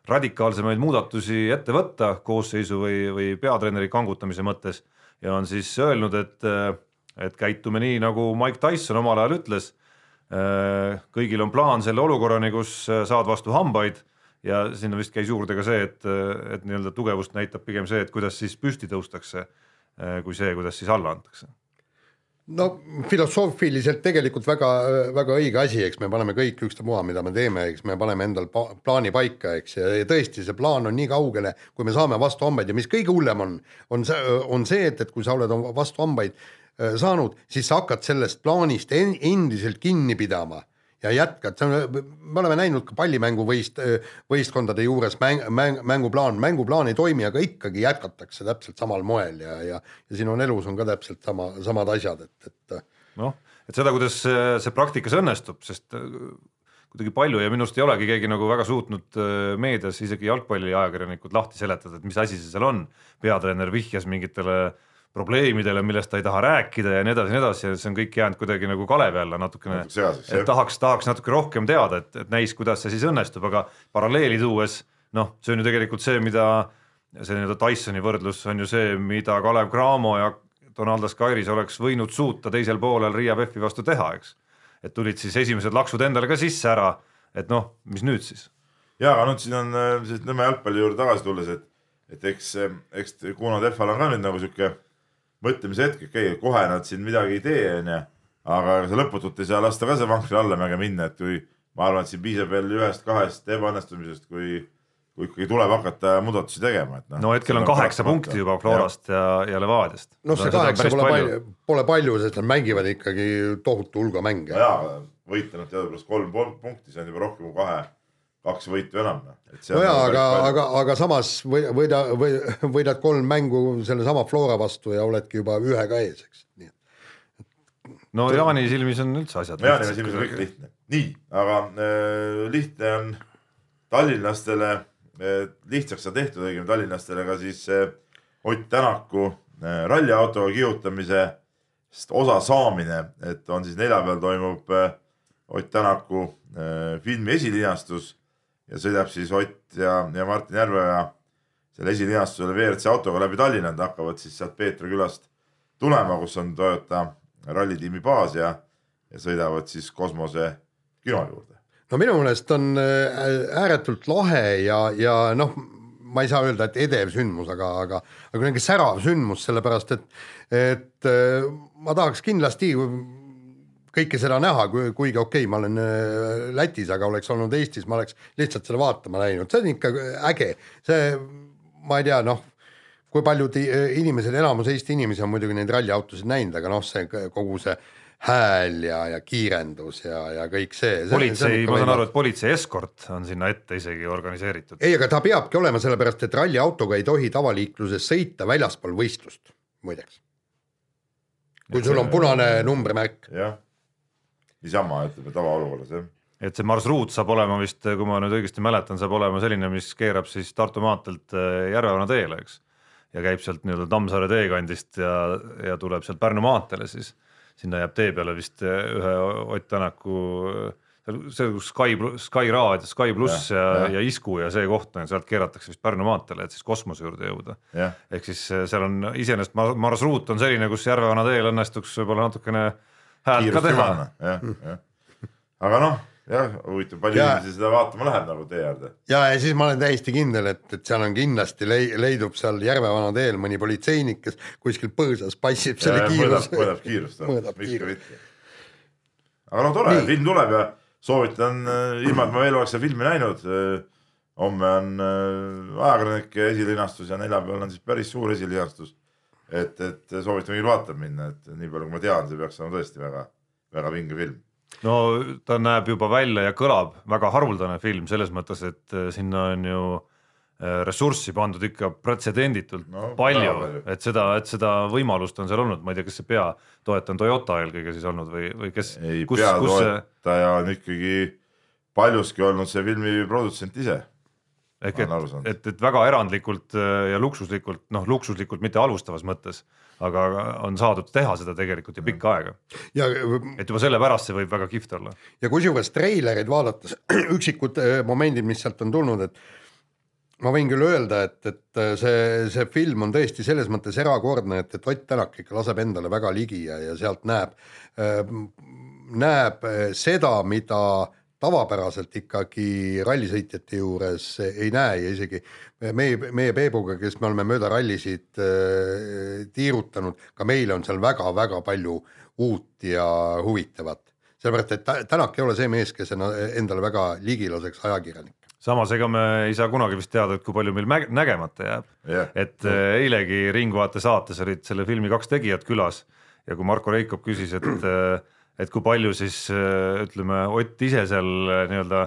radikaalsemaid muudatusi ette võtta koosseisu või, või peatreeneri kangutamise mõttes ja on siis öelnud, et, et käitume nii, nagu Mike Tyson omal ajal ütles. Kõigil on plaan selle olukorrani, kus saad vastu hambaid ja sinna vist käis juurde ka see, et, et nii-öelda tugevust näitab pigem see, et kuidas siis püsti tõustakse, kui see, kuidas siis alla antakse no filosoofiliselt tegelikult väga, väga õige asi, eks me paneme kõik ükstapuha, mida me teeme, eks me paneme endal pa plaani paika, eks, ja tõesti, see plaan on nii kaugele, kui me saame vastu hambaid ja mis kõige hullem on, on see, on see, et, et kui sa oled vastu hambaid äh, saanud, siis sa hakkad sellest plaanist endiselt kinni pidama ja jätkad, see on, me oleme näinud ka pallimänguvõist, võistkondade juures mäng, mäng, mänguplaan, mänguplaan ei toimi, aga ikkagi jätkatakse täpselt samal moel ja, ja ja sinu elus on ka täpselt sama, samad asjad, et, et noh, et seda, kuidas see praktikas õnnestub, sest äh, kuidagi palju ja minu arust ei olegi keegi nagu väga suutnud äh, meedias, isegi jalgpalliajakirjanikud lahti seletada, et mis asi see seal on, peatreener vihjas mingitele äh, probleemidele, millest ta ei taha rääkida ja nii edasi ja nii edasi ja see on kõik jäänud kuidagi nagu kalevi alla natukene, et tahaks, tahaks natuke rohkem teada, et, et näis, kuidas see siis õnnestub, aga paralleeli tuues noh, see on ju tegelikult see, mida see nii-öelda Tysoni võrdlus on ju see, mida Kalev Cramo ja Donaldas Kairis oleks võinud suuta teisel poolel Riia VEF-i vastu teha, eks. et tulid siis esimesed laksud endale ka sisse ära, et noh, mis nüüd siis? ja, aga nüüd siin on äh, Nõmme jalgpalli juurde tagasi tulles, et, et eks, eks Kuno Tehval on ka nüüd nagu sihuke mõtlemise hetk, okei okay,, kohe nad siin midagi ei tee, onju. aga sa lõputult ei saa lasta ka see vankri allamäge minna, et kui ma arvan, et siin piisab veel ühest-kahest ebaõnnestumisest, kui, kui ikkagi tuleb hakata muudatusi tegema, et noh. no hetkel on kaheksa punkti juba Florast ja, ja, ja Levadiast. noh, see kaheksa pole palju, pole palju, sest nad mängivad ikkagi tohutu hulga mänge. jaa, võitnud teadupärast kolm punkti, see on juba rohkem kui kahe kaks võitu enam. Noh. no jaa, aga, aga, aga samas või, võida, või võidad kolm mängu sellesama Flora vastu ja oledki juba ühega ees, eks, nii et. no Jaani silmis on üldse asjad. Jaani silmis on kõik lihtne, nii, aga äh, lihtne on tallinlastele äh,, lihtsaks on tehtud õigemini tallinlastele ka siis äh, Ott Tänaku äh, ralliautoga kihutamisest osa saamine, et on siis neljapäeval toimub äh, Ott Tänaku äh, filmi esilinastus ja sõidab siis Ott ja, ja Martin Järveoja selle esilinastusele WRC autoga läbi Tallinna, nad hakkavad siis sealt Peetra külast tulema, kus on Toyota rallitiimi baas ja, ja sõidavad siis kosmose kino juurde. no minu meelest on äh, ääretult lahe ja, ja noh, ma ei saa öelda, et edev sündmus, aga, aga, aga kuidagi särav sündmus, sellepärast et, et äh, ma tahaks kindlasti kõike seda näha, kuigi okei okay,, ma olen äh, Lätis, aga oleks olnud Eestis, ma oleks lihtsalt seda vaatama läinud, see on ikka äge, see, ma ei tea, noh, kui paljud inimesed, enamus Eesti inimesi on muidugi neid ralliautosid näinud, aga noh, see kogu see hääl ja, ja kiirendus ja, ja kõik see, see. politsei, ma saan aru, et politsei eskort on sinna ette isegi organiseeritud. ei, aga ta peabki olema, sellepärast et ralliautoga ei tohi tavaliikluses sõita väljaspool võistlust, muideks. kui sul on punane numbrimärk. jah niisama, ütleme tavaolukorras jah et see marsruut saab olema vist, kui ma nüüd õigesti mäletan, saab olema selline, mis keerab siis Tartu maanteelt äh, Järvevana teele, eks. ja käib sealt nii-öelda Tammsaare teekandist ja, ja tuleb sealt Pärnu maanteele siis. sinna jääb tee peale vist äh, ühe Ott Tänaku, see kus Sky, Sky raadio, Sky pluss ja, ja, ja, ja Isku ja see koht on, sealt keeratakse vist Pärnu maanteele, et siis kosmose juurde jõuda. ehk siis äh, seal on iseenesest marsruut on selline, kus Järvevana teel õnnestuks võib-olla natukene häält ka teha. jah, jah, aga noh, jah, huvitav, palju ja, inimesi seda vaatama läheb nagu tee äärde. ja, ja siis ma olen täiesti kindel, et, et seal on kindlasti lei-, leidub seal Järvevana teel mõni politseinik, kes kuskil põõsas passib ja, selle kiiruse. mõõdab kiirust, ka mitte. aga noh, tore, film tuleb ja soovitan, äh, ilma et ma veel oleks seda filmi näinud. Äh, homme on äh, ajakirjanike esilinastus ja neljapäeval on siis päris suur esilinastus et, et soovitan kõigil vaatama minna, et nii palju, kui ma tean, see peaks olema tõesti väga, väga vinge film. no ta näeb juba välja ja kõlab väga haruldane film selles mõttes, et äh, sinna on ju äh, ressurssi pandud ikka pretsedenditult no, palju, et seda, et seda võimalust on seal olnud, ma ei tea, kas see peatoetaja on Toyota eelkõige siis olnud või, või kes? ei, peatoetaja see... on ikkagi paljuski olnud see filmi produtsent ise ehk et, et, et väga erandlikult äh, ja luksuslikult, noh, luksuslikult mitte halvustavas mõttes, aga on saadud teha seda tegelikult ju pikka aega. et juba sellepärast see võib väga kihvt olla. ja kusjuures treilereid vaadates, (clears throat) üksikud äh, momendid, mis sealt on tulnud, et ma võin küll öelda, et, et äh, see, see film on tõesti selles mõttes erakordne, et, et Ott Tänak ikka laseb endale väga ligi ja, ja sealt näeb näeb seda, mida tavapäraselt ikkagi rallisõitjate juures ei näe ja isegi meie, meie Peebuga, kes me oleme mööda rallisid äh, tiirutanud, ka meile on seal väga-väga palju uut ja huvitavat. sellepärast, et Tänak ei ole see mees, kes endale väga ligi laseks ajakirjanik samas ega me ei saa kunagi vist teada, et kui palju meil nägemata jääb yeah.. et yeah. eilegi Ringvaate saates olid selle filmi kaks tegijat külas ja kui Marko Reikop küsis, et et kui palju siis ütleme, Ott ise seal nii-öelda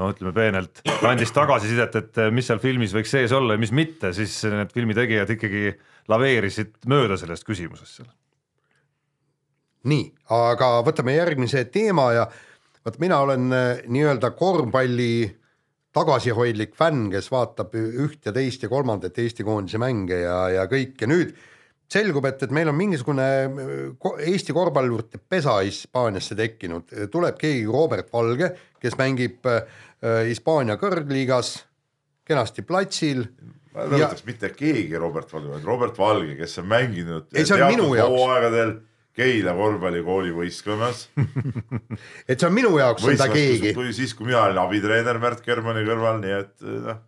no ütleme peenelt andis tagasisidet, et mis seal filmis võiks sees olla ja mis mitte, siis need filmi tegijad ikkagi laveerisid mööda sellest küsimusest seal. nii, aga võtame järgmise teema ja vot mina olen nii-öelda korvpalli tagasihoidlik fänn, kes vaatab üht ja teist ja kolmandat Eesti koondise mänge ja, ja kõike nüüd selgub, et, et meil on mingisugune Eesti korvpallurite pesa Hispaaniasse tekkinud, tuleb keegi Robert Valge, kes mängib äh, Hispaania kõrgliigas kenasti platsil. ma rõhutaks ja... mitte keegi Robert Valge, vaid Robert Valge, kes on mänginud ei, teatud hooaegadel Keila korvpallikooli võistkonnas (laughs) et see on minu jaoks on ta keegi. siis, kui mina olin abitreener Märt Germani kõrval, nii et noh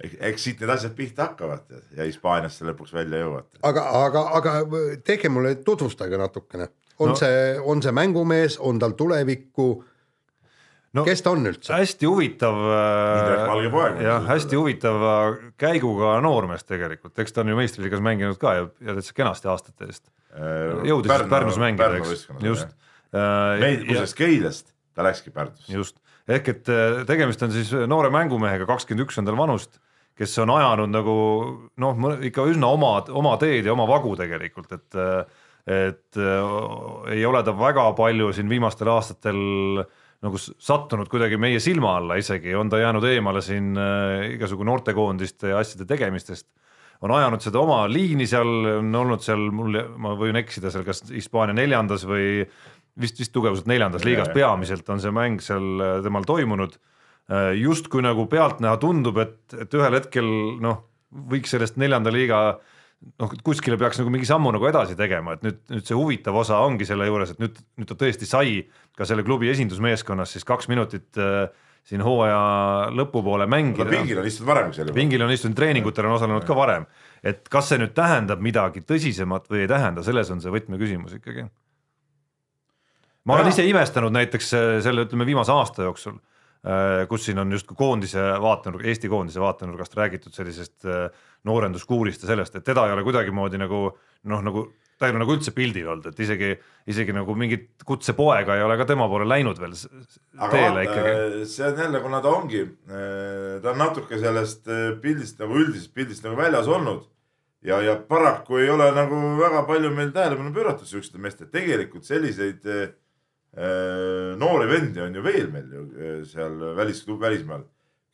eks siit need asjad pihta hakkavad ja Hispaaniasse lõpuks välja jõuavad. aga, aga, aga tehke mulle, tutvustage natukene, on no. see, on see mängumees, on tal tulevikku no,? kes ta on üldse? hästi huvitav. Poeg. jah, hästi huvitava käiguga noormees tegelikult, eks ta on ju meistriliigas mänginud ka ja, ja täitsa kenasti aastate eest. Äh, jõudis Pärnu, Pärnus mängida, eks, just. meid, kusjuures Keilast ta läkski Pärnusse. just, ehk et äh, tegemist on siis noore mängumehega, kakskümmend üks on tal vanust kes on ajanud nagu noh, ikka üsna oma, oma teed ja oma vagu tegelikult, et et äh, ei ole ta väga palju siin viimastel aastatel nagu sattunud kuidagi meie silma alla isegi, on ta jäänud eemale siin äh, igasugu noortekoondiste ja asjade tegemistest. on ajanud seda oma liini seal, on olnud seal mul, ma võin eksida seal, kas Hispaania neljandas või vist, vist tugevuselt neljandas liigas peamiselt on see mäng seal äh, temal toimunud justkui nagu pealtnäha tundub, et, et ühel hetkel noh, võiks sellest neljanda liiga noh, kuskile peaks nagu mingi sammu nagu edasi tegema, et nüüd, nüüd see huvitav osa ongi selle juures, et nüüd, nüüd ta tõesti sai ka selle klubi esindusmeeskonnas siis kaks minutit äh, siin hooaja lõpupoole mängida. pingil on istunud varem seal juba. pingil on istunud, treeningutel on osalenud ka varem, et kas see nüüd tähendab midagi tõsisemat või ei tähenda, selles on see võtmeküsimus ikkagi. ma olen ise imestanud näiteks äh, selle, ütleme viimase aasta jooksul Äh, kus siin on justkui koondise vaatenurk, Eesti koondise vaatenurgast räägitud sellisest äh, noorenduskuurist ja sellest, et teda ei ole kuidagimoodi nagu noh, nagu ta ei ole nagu üldse pildil olnud, et isegi, isegi nagu mingit kutsepoega ei ole ka tema poole läinud veel aga teele ikkagi. see on jälle, kuna ta ongi, äh, ta on natuke sellest pildist nagu üldisest pildist nagu väljas olnud ja, ja paraku ei ole nagu väga palju meil tähelepanu pööratud siukestele meestele, tegelikult selliseid Äh, noori vendi on ju veel meil ju äh, seal välis, välismaal,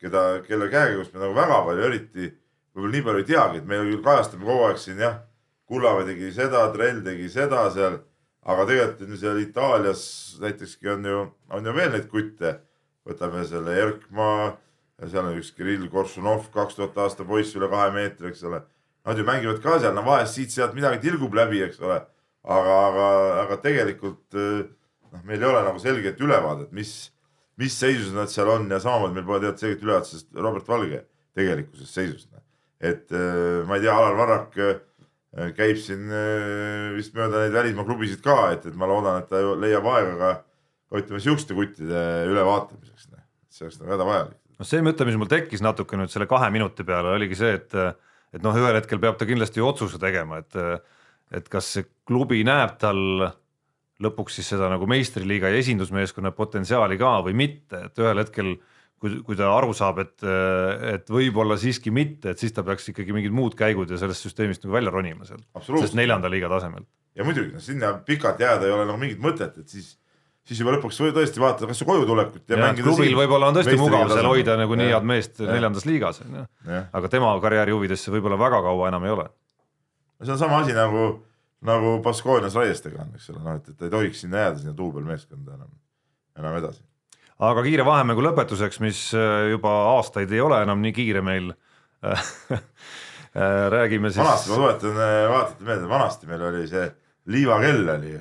keda, kelle käekäigust me nagu väga palju eriti võib-olla nii palju ei teagi, et me küll kajastame kogu aeg siin jah, Kullamäe tegi seda, Trell tegi seda seal, aga tegelikult on seal Itaalias näiteski on ju, on ju veel neid kutte. võtame selle Erkmaa, seal on üks Kirill Koršunov, kaks tuhat aasta poiss üle kahe meetri, eks ole. Nad ju mängivad ka seal, no vahest siit-sealt midagi tilgub läbi, eks ole. aga, aga, aga tegelikult äh, noh, meil ei ole nagu selget ülevaadet, mis, mis seisus nad seal on ja samamoodi meil pole tead selget ülevaadet sellest Robert Valge tegelikkusest seisust. et äh, ma ei tea, Alar Varrak äh, käib siin äh, vist mööda neid välismaa klubisid ka, et, et ma loodan, et ta leiab aega ka, ütleme siukeste kuttide ülevaatamiseks. see oleks nagu hädavajalik. no see mõte, mis mul tekkis natuke nüüd selle kahe minuti peale, oligi see, et et noh, ühel hetkel peab ta kindlasti otsuse tegema, et et kas see klubi näeb tal lõpuks siis seda nagu meistriliiga ja esindusmeeskonna potentsiaali ka või mitte, et ühel hetkel kui, kui ta aru saab, et, et võib-olla siiski mitte, et siis ta peaks ikkagi mingid muud käigud ja sellest süsteemist nagu välja ronima sealt, sest neljanda liiga tasemel. ja muidugi, no sinna pikalt jääda ei ole nagu mingit mõtet, et siis, siis juba lõpuks või tõesti vaadata kas koju tulekut ja, ja mängida klubil võib-olla on tõesti mugav seal hoida nagu nii head meest ja. neljandas liigas on ju, aga tema karjääri huvides see võib-olla väga kaua enam ei ole. see on sama asi nagu nagu Baskoonias Raiestega on, eks ole, noh, et, et ei tohiks sinna jääda, sinna duubelmeeskonda enam, enam edasi. aga kiire vahemängu lõpetuseks, mis äh, juba aastaid ei ole enam nii kiire meil äh, (laughs) räägime siis. vanasti, ma tuletan vaatajate meelde, vanasti meil oli see liivakell oli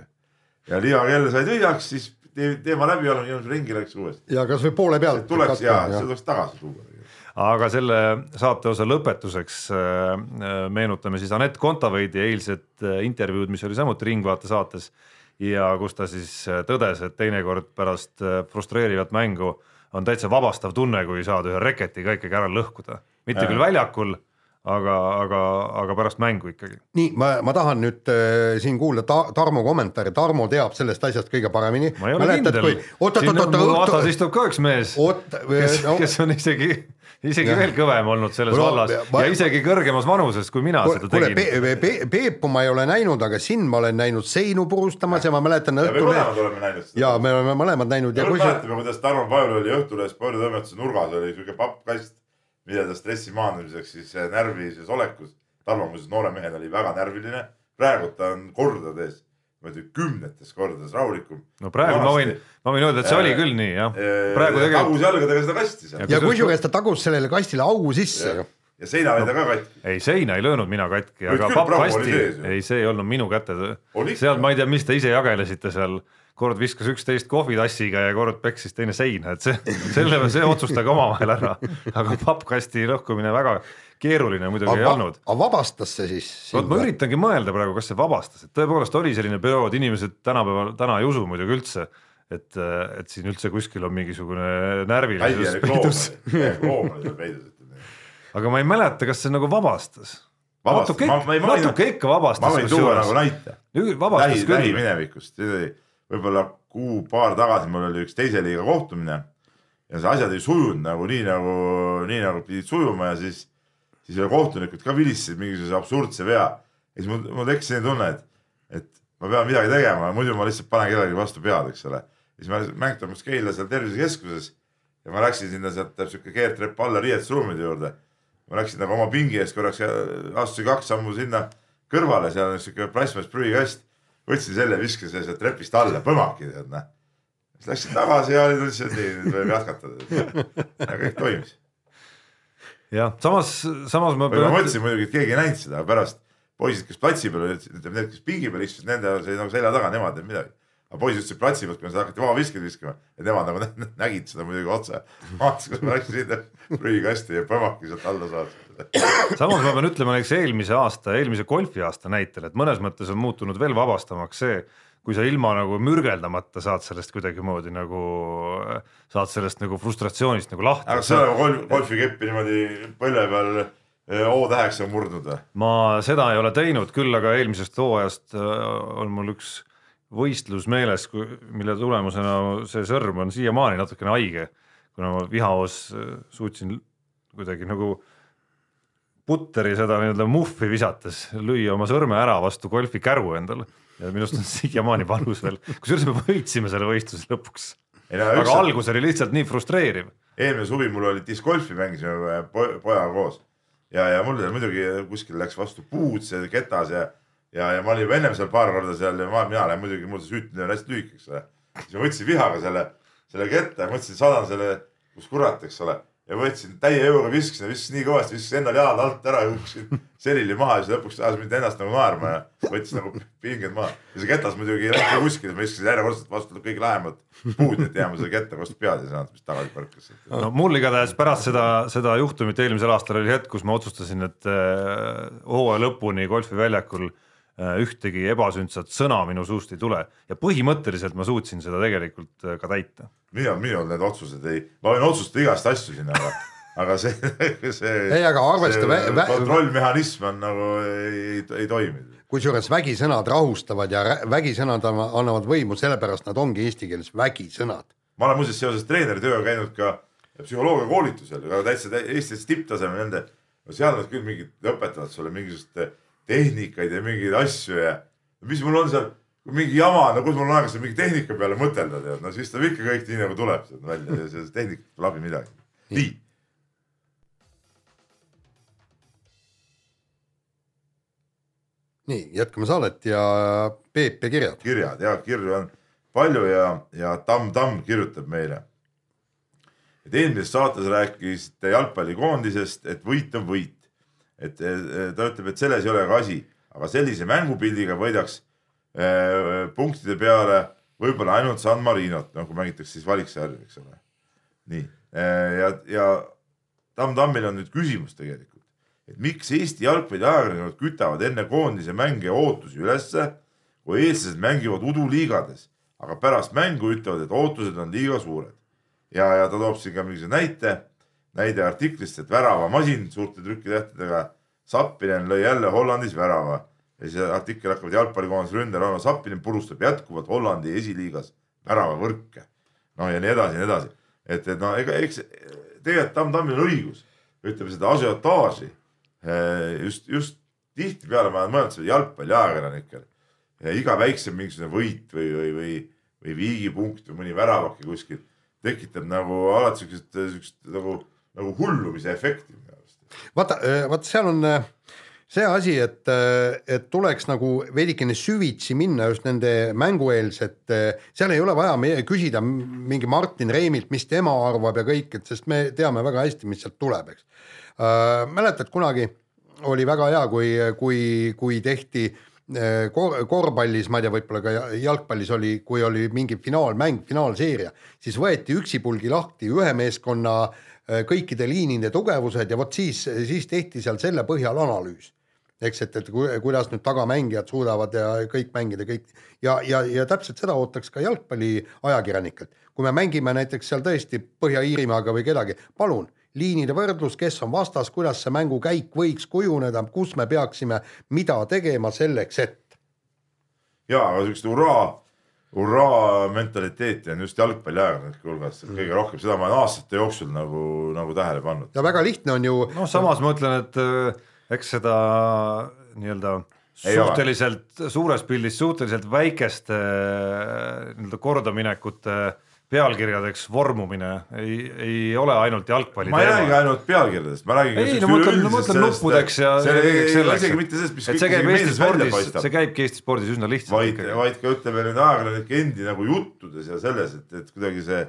ja liivakell sai tühjaks, siis teema läbi olnud, ringi läks uuesti. ja kasvõi poole pealt. tuleks ja, ja. see tuleks tagasi tuua aga selle saateosa lõpetuseks äh, äh, meenutame siis Anett Kontaveidi eilset äh, intervjuud, mis oli samuti Ringvaate saates ja kus ta siis tõdes, et teinekord pärast frustreerivat mängu on täitsa vabastav tunne, kui saad ühe reketiga ikkagi ära lõhkuda, mitte küll väljakul aga, aga, aga pärast mängu ikkagi. nii, ma, ma tahan nüüd äh, siin kuulda ta, Tarmo kommentaari, Tarmo teab sellest asjast kõige paremini. ma ei ole Mäletad, kindel, siin on mu vastas istub ka üks mees, kes no., kes (laughs) on isegi isegi ja. veel kõvem olnud selles no, vallas ma, ja isegi kõrgemas vanuses, kui mina kuule, seda tegin. Pe, pe, Peepu ma ei ole näinud, aga sind ma olen näinud seinu purustamas ja ma mäletan ja õhtul. me mõlemad oleme näinud seda. ja me oleme mõlemad näinud. ja mäletame, kuidas Tarmo Paul oli Õhtulehes sporditoimetuse nurgas oli siuke pappkast mida ta stressi maandamiseks siis närvilises olekus. Tarmo muuseas noore mehena oli väga närviline, praegu ta on kordades, ma ütlen kümnetes kordades rahulikum. no praegu Vanasti, ma võin, ma võin öelda, et see äh, oli küll nii jah. praegu tegelikult. tagus jalgadega seda kasti seal. ja kusjuures ta tagus sellele kastile augu sisse ju ja seina lõi ta ka katki. ei, seina ei löönud mina katki, aga pappkasti, ei, see ei olnud minu käte. sealt ma ei tea, mis te ise jagelesite seal kord viskas üksteist kohvitassiga ja kord peksis teine seina, et see, selle, see otsustage omavahel ära. aga pappkasti lõhkumine väga keeruline muidugi aga, ei olnud. aga vabastas see siis? vot ma üritangi mõelda praegu, kas see vabastas, et tõepoolest oli selline periood, inimesed tänapäeval, täna ei usu muidugi üldse, et, et siin üldse kuskil on mingisugune närvilisus peidus. oli aga ma ei mäleta, kas see nagu vabastas vabastas, natuke, natuke ikka vabastas. ma võin tuua nagu näite. vabastas lähi, küll. lähiminevikust, võib-olla kuu-paar tagasi mul oli üks teise liiga kohtumine ja see asjad ei sujunud nagu nii nagu, nii nagu pidid sujuma ja siis, siis kohtunikud ka vilistasid mingisuguse absurdse vea. ja siis mul, mul tekkis selline tunne, et, et ma pean midagi tegema, muidu ma lihtsalt panen kellelegi vastu pead, eks ole. siis ma, mäng toimus Keila seal tervisekeskuses ja ma läksin sinna sealt sihuke keerdtrepp alla riietusruumide juurde. ma läksin nagu oma pingi ees korraks astusin kaks sammu sinna kõrvale, seal on sihuke plastmass prügikast võtsin selle, viskasin sealt trepist alla, põmaki tead noh. siis läksin tagasi ja tundsin, et nii, nüüd võib jätkata. ja kõik toimis. jah, samas, samas ma. ma mõtlesin muidugi, et keegi ei näinud seda, pärast poisid, kes platsi peal olid, ütleme need, kes pingi peal istusid, nende oli nagu selja taga, nemad ei teinud midagi aga poisid ütlesid platsi pealt, kui nad hakati vabaviskeid viskama, et nemad nagu nägid seda muidugi otse. vaatasin, kuidas ma läksin sinna prügikasti ja põmaki sealt alla saada. (coughs) samas ma pean ütlema näiteks eelmise aasta, eelmise golfi aasta näitel, et mõnes mõttes on muutunud veel vabastavamaks see, kui sa ilma nagu mürgeldamata saad sellest kuidagimoodi nagu, saad sellest nagu frustratsioonist nagu lahti. aga sa oled golf, golfikeppi niimoodi põlve peal eh, O-täheks murdnud või? ma seda ei ole teinud, küll aga eelmisest hooajast eh, on mul üks võistlus meeles, mille tulemusena see sõrm on siiamaani natukene haige, kuna ma vihahoos äh, suutsin kuidagi nagu putteri seda nii-öelda muffi visates lüüa oma sõrme ära vastu golfikäru endale ja minust on (laughs) siiamaani valus veel, kusjuures me võitsime selle võistluse lõpuks. Aga üksa... algus oli lihtsalt nii frustreeriv. eelmine suvi mul oli discgolfi mängisime po pojaga koos ja, ja mul muidugi kuskil läks vastu puud see ketas ja ja, ja ma olin juba ennem seal paar korda seal ja ma, mina lähen muidugi, mul see süütmine on hästi lühike, eks ole. siis ma võtsin vihaga selle, selle ketta ja mõtlesin, saadan selle, kus kurat, eks ole. Ja võtsin täie jõuga, viskasin, viskasin nii kõvasti, viskasin endal jalad alt ära, kukkusin selili maha ja siis lõpuks ajas mind ennast nagu naerma ja võttis nagu pinged maha. ja see ketas muidugi ei läinud kuskile, ma viskasin järjekordselt vastu kõige lähemad puud, et jääma selle ketta vastu pead ei saanud, mis tagasi põrkas. no mul igatahes pärast seda, seda juhtumit eelmisel aastal oli hetk, kus ma otsustasin, et äh, hooaja lõpuni golfiväljakul Äh, ühtegi ebasündsat sõna minu suust ei tule ja põhimõtteliselt ma suutsin seda tegelikult äh, ka täita. mina, minul need otsused ei, ma võin otsustada igast asju siin, aga, (laughs) aga see, see. ei, aga arvesta. kontrollmehhanism on nagu ei, ei, ei toimi. kusjuures vägisõnad rahustavad ja vägisõnad annavad võimu, sellepärast nad ongi eesti keeles vägisõnad. ma olen muuseas seoses treeneritööga käinud ka psühholoogiakoolitusel, aga täitsa Eestis tipptasemel nende, seal nad küll mingid õpetavad sulle mingisugust tehnikaid ja mingeid asju ja mis mul on seal, mingi jama, no kus mul on aega seal mingi tehnika peale mõtelda, tead, no siis tuleb ikka kõik nii nagu tuleb sealt välja ja sellest tehnikast pole abi midagi. nii. nii, jätkame saadet ja Peep ja kirjad. kirjad ja kirju on palju ja, ja Tamm Tamm kirjutab meile. et eelmises saates rääkisite jalgpallikoondisest, et võit on võit et ta ütleb, et selles ei ole ka asi, aga sellise mängupildiga võidaks äh, punktide peale võib-olla ainult San Marinot, noh kui mängitakse siis valiksarju, eks ole. nii ja, ja Tamm-Tammil on nüüd küsimus tegelikult, et miks Eesti jalgpalliajakirjanikud kütavad enne koondise mänge ootusi ülesse, kui eestlased mängivad uduliigades, aga pärast mängu ütlevad, et ootused on liiga suured. ja, ja ta toob siin ka mingisuguse näite, näide artiklist, et väravamasin suurte trükitähtedega Sappinen lõi jälle Hollandis värava. Ja see artikkel hakkab jalgpallikoondise ründaja Rauno Sappinen purustab jätkuvalt Hollandi esiliigas väravavõrke. no ja nii edasi ja nii edasi, et, et no ega eks tegelikult Tamm-Tammil on õigus, ütleme seda asiotaaži eh, just, just tihtipeale ma olen mõelnud seda jalgpalliajakirjanikel ja iga väiksem mingisugune võit või, või, või, või viigipunkt või mõni väravake kuskil tekitab nagu alati siukest, siukest nagu, nagu hullumise efekti vaata, vaata seal on äh, see asi, et, äh, et tuleks nagu veidikene süvitsi minna just nende mängueelsete, seal ei ole vaja meie küsida mingi Martin Reimilt, mis tema arvab ja kõik, et sest me teame väga hästi, mis sealt tuleb, eks äh,. mäletad, kunagi oli väga hea, kui, kui, kui tehti äh, kor korvpallis, ma ei tea, võib-olla ka jalgpallis oli, kui oli mingi finaalmäng, finaalseeria, siis võeti üksipulgi lahti ühe meeskonna äh, Äh, kõikide liinide tugevused ja vot siis, siis tehti seal selle põhjal analüüs. eks, et, et kuidas nüüd tagamängijad suudavad ja kõik mängida kõik ja, ja, ja täpselt seda ootaks ka jalgpalliajakirjanikelt. kui me mängime näiteks seal tõesti Põhja-Iirimaaga või kedagi, palun liinide võrdlus, kes on vastas, kuidas see mängukäik võiks kujuneda, kus me peaksime mida tegema selleks, et. ja, siukest hurraa hurraa mentaliteeti on just jalgpalliajakirjanike hulgas mm., kõige rohkem, seda ma olen aastate jooksul nagu, nagu tähele pannud. ja väga lihtne on ju. noh, samas ma ütlen, et äh, eks seda nii-öelda suhteliselt suures pildis suhteliselt väikeste äh, nii-öelda kordaminekute äh, pealkirjadeks vormumine ei, ei ole ainult jalgpalli ma ei räägi ainult pealkirjadest, ma räägin ei no ma mõtlen, ma mõtlen nuppudeks ja kõigeks selleks, isegi mitte sellest, mis see käib Eesti spordis, see käibki Eesti spordis üsna lihtsalt. vaid, vaid ka ütleme nüüd ajakirjanike endi nagu juttudes ja selles, et, et kuidagi see,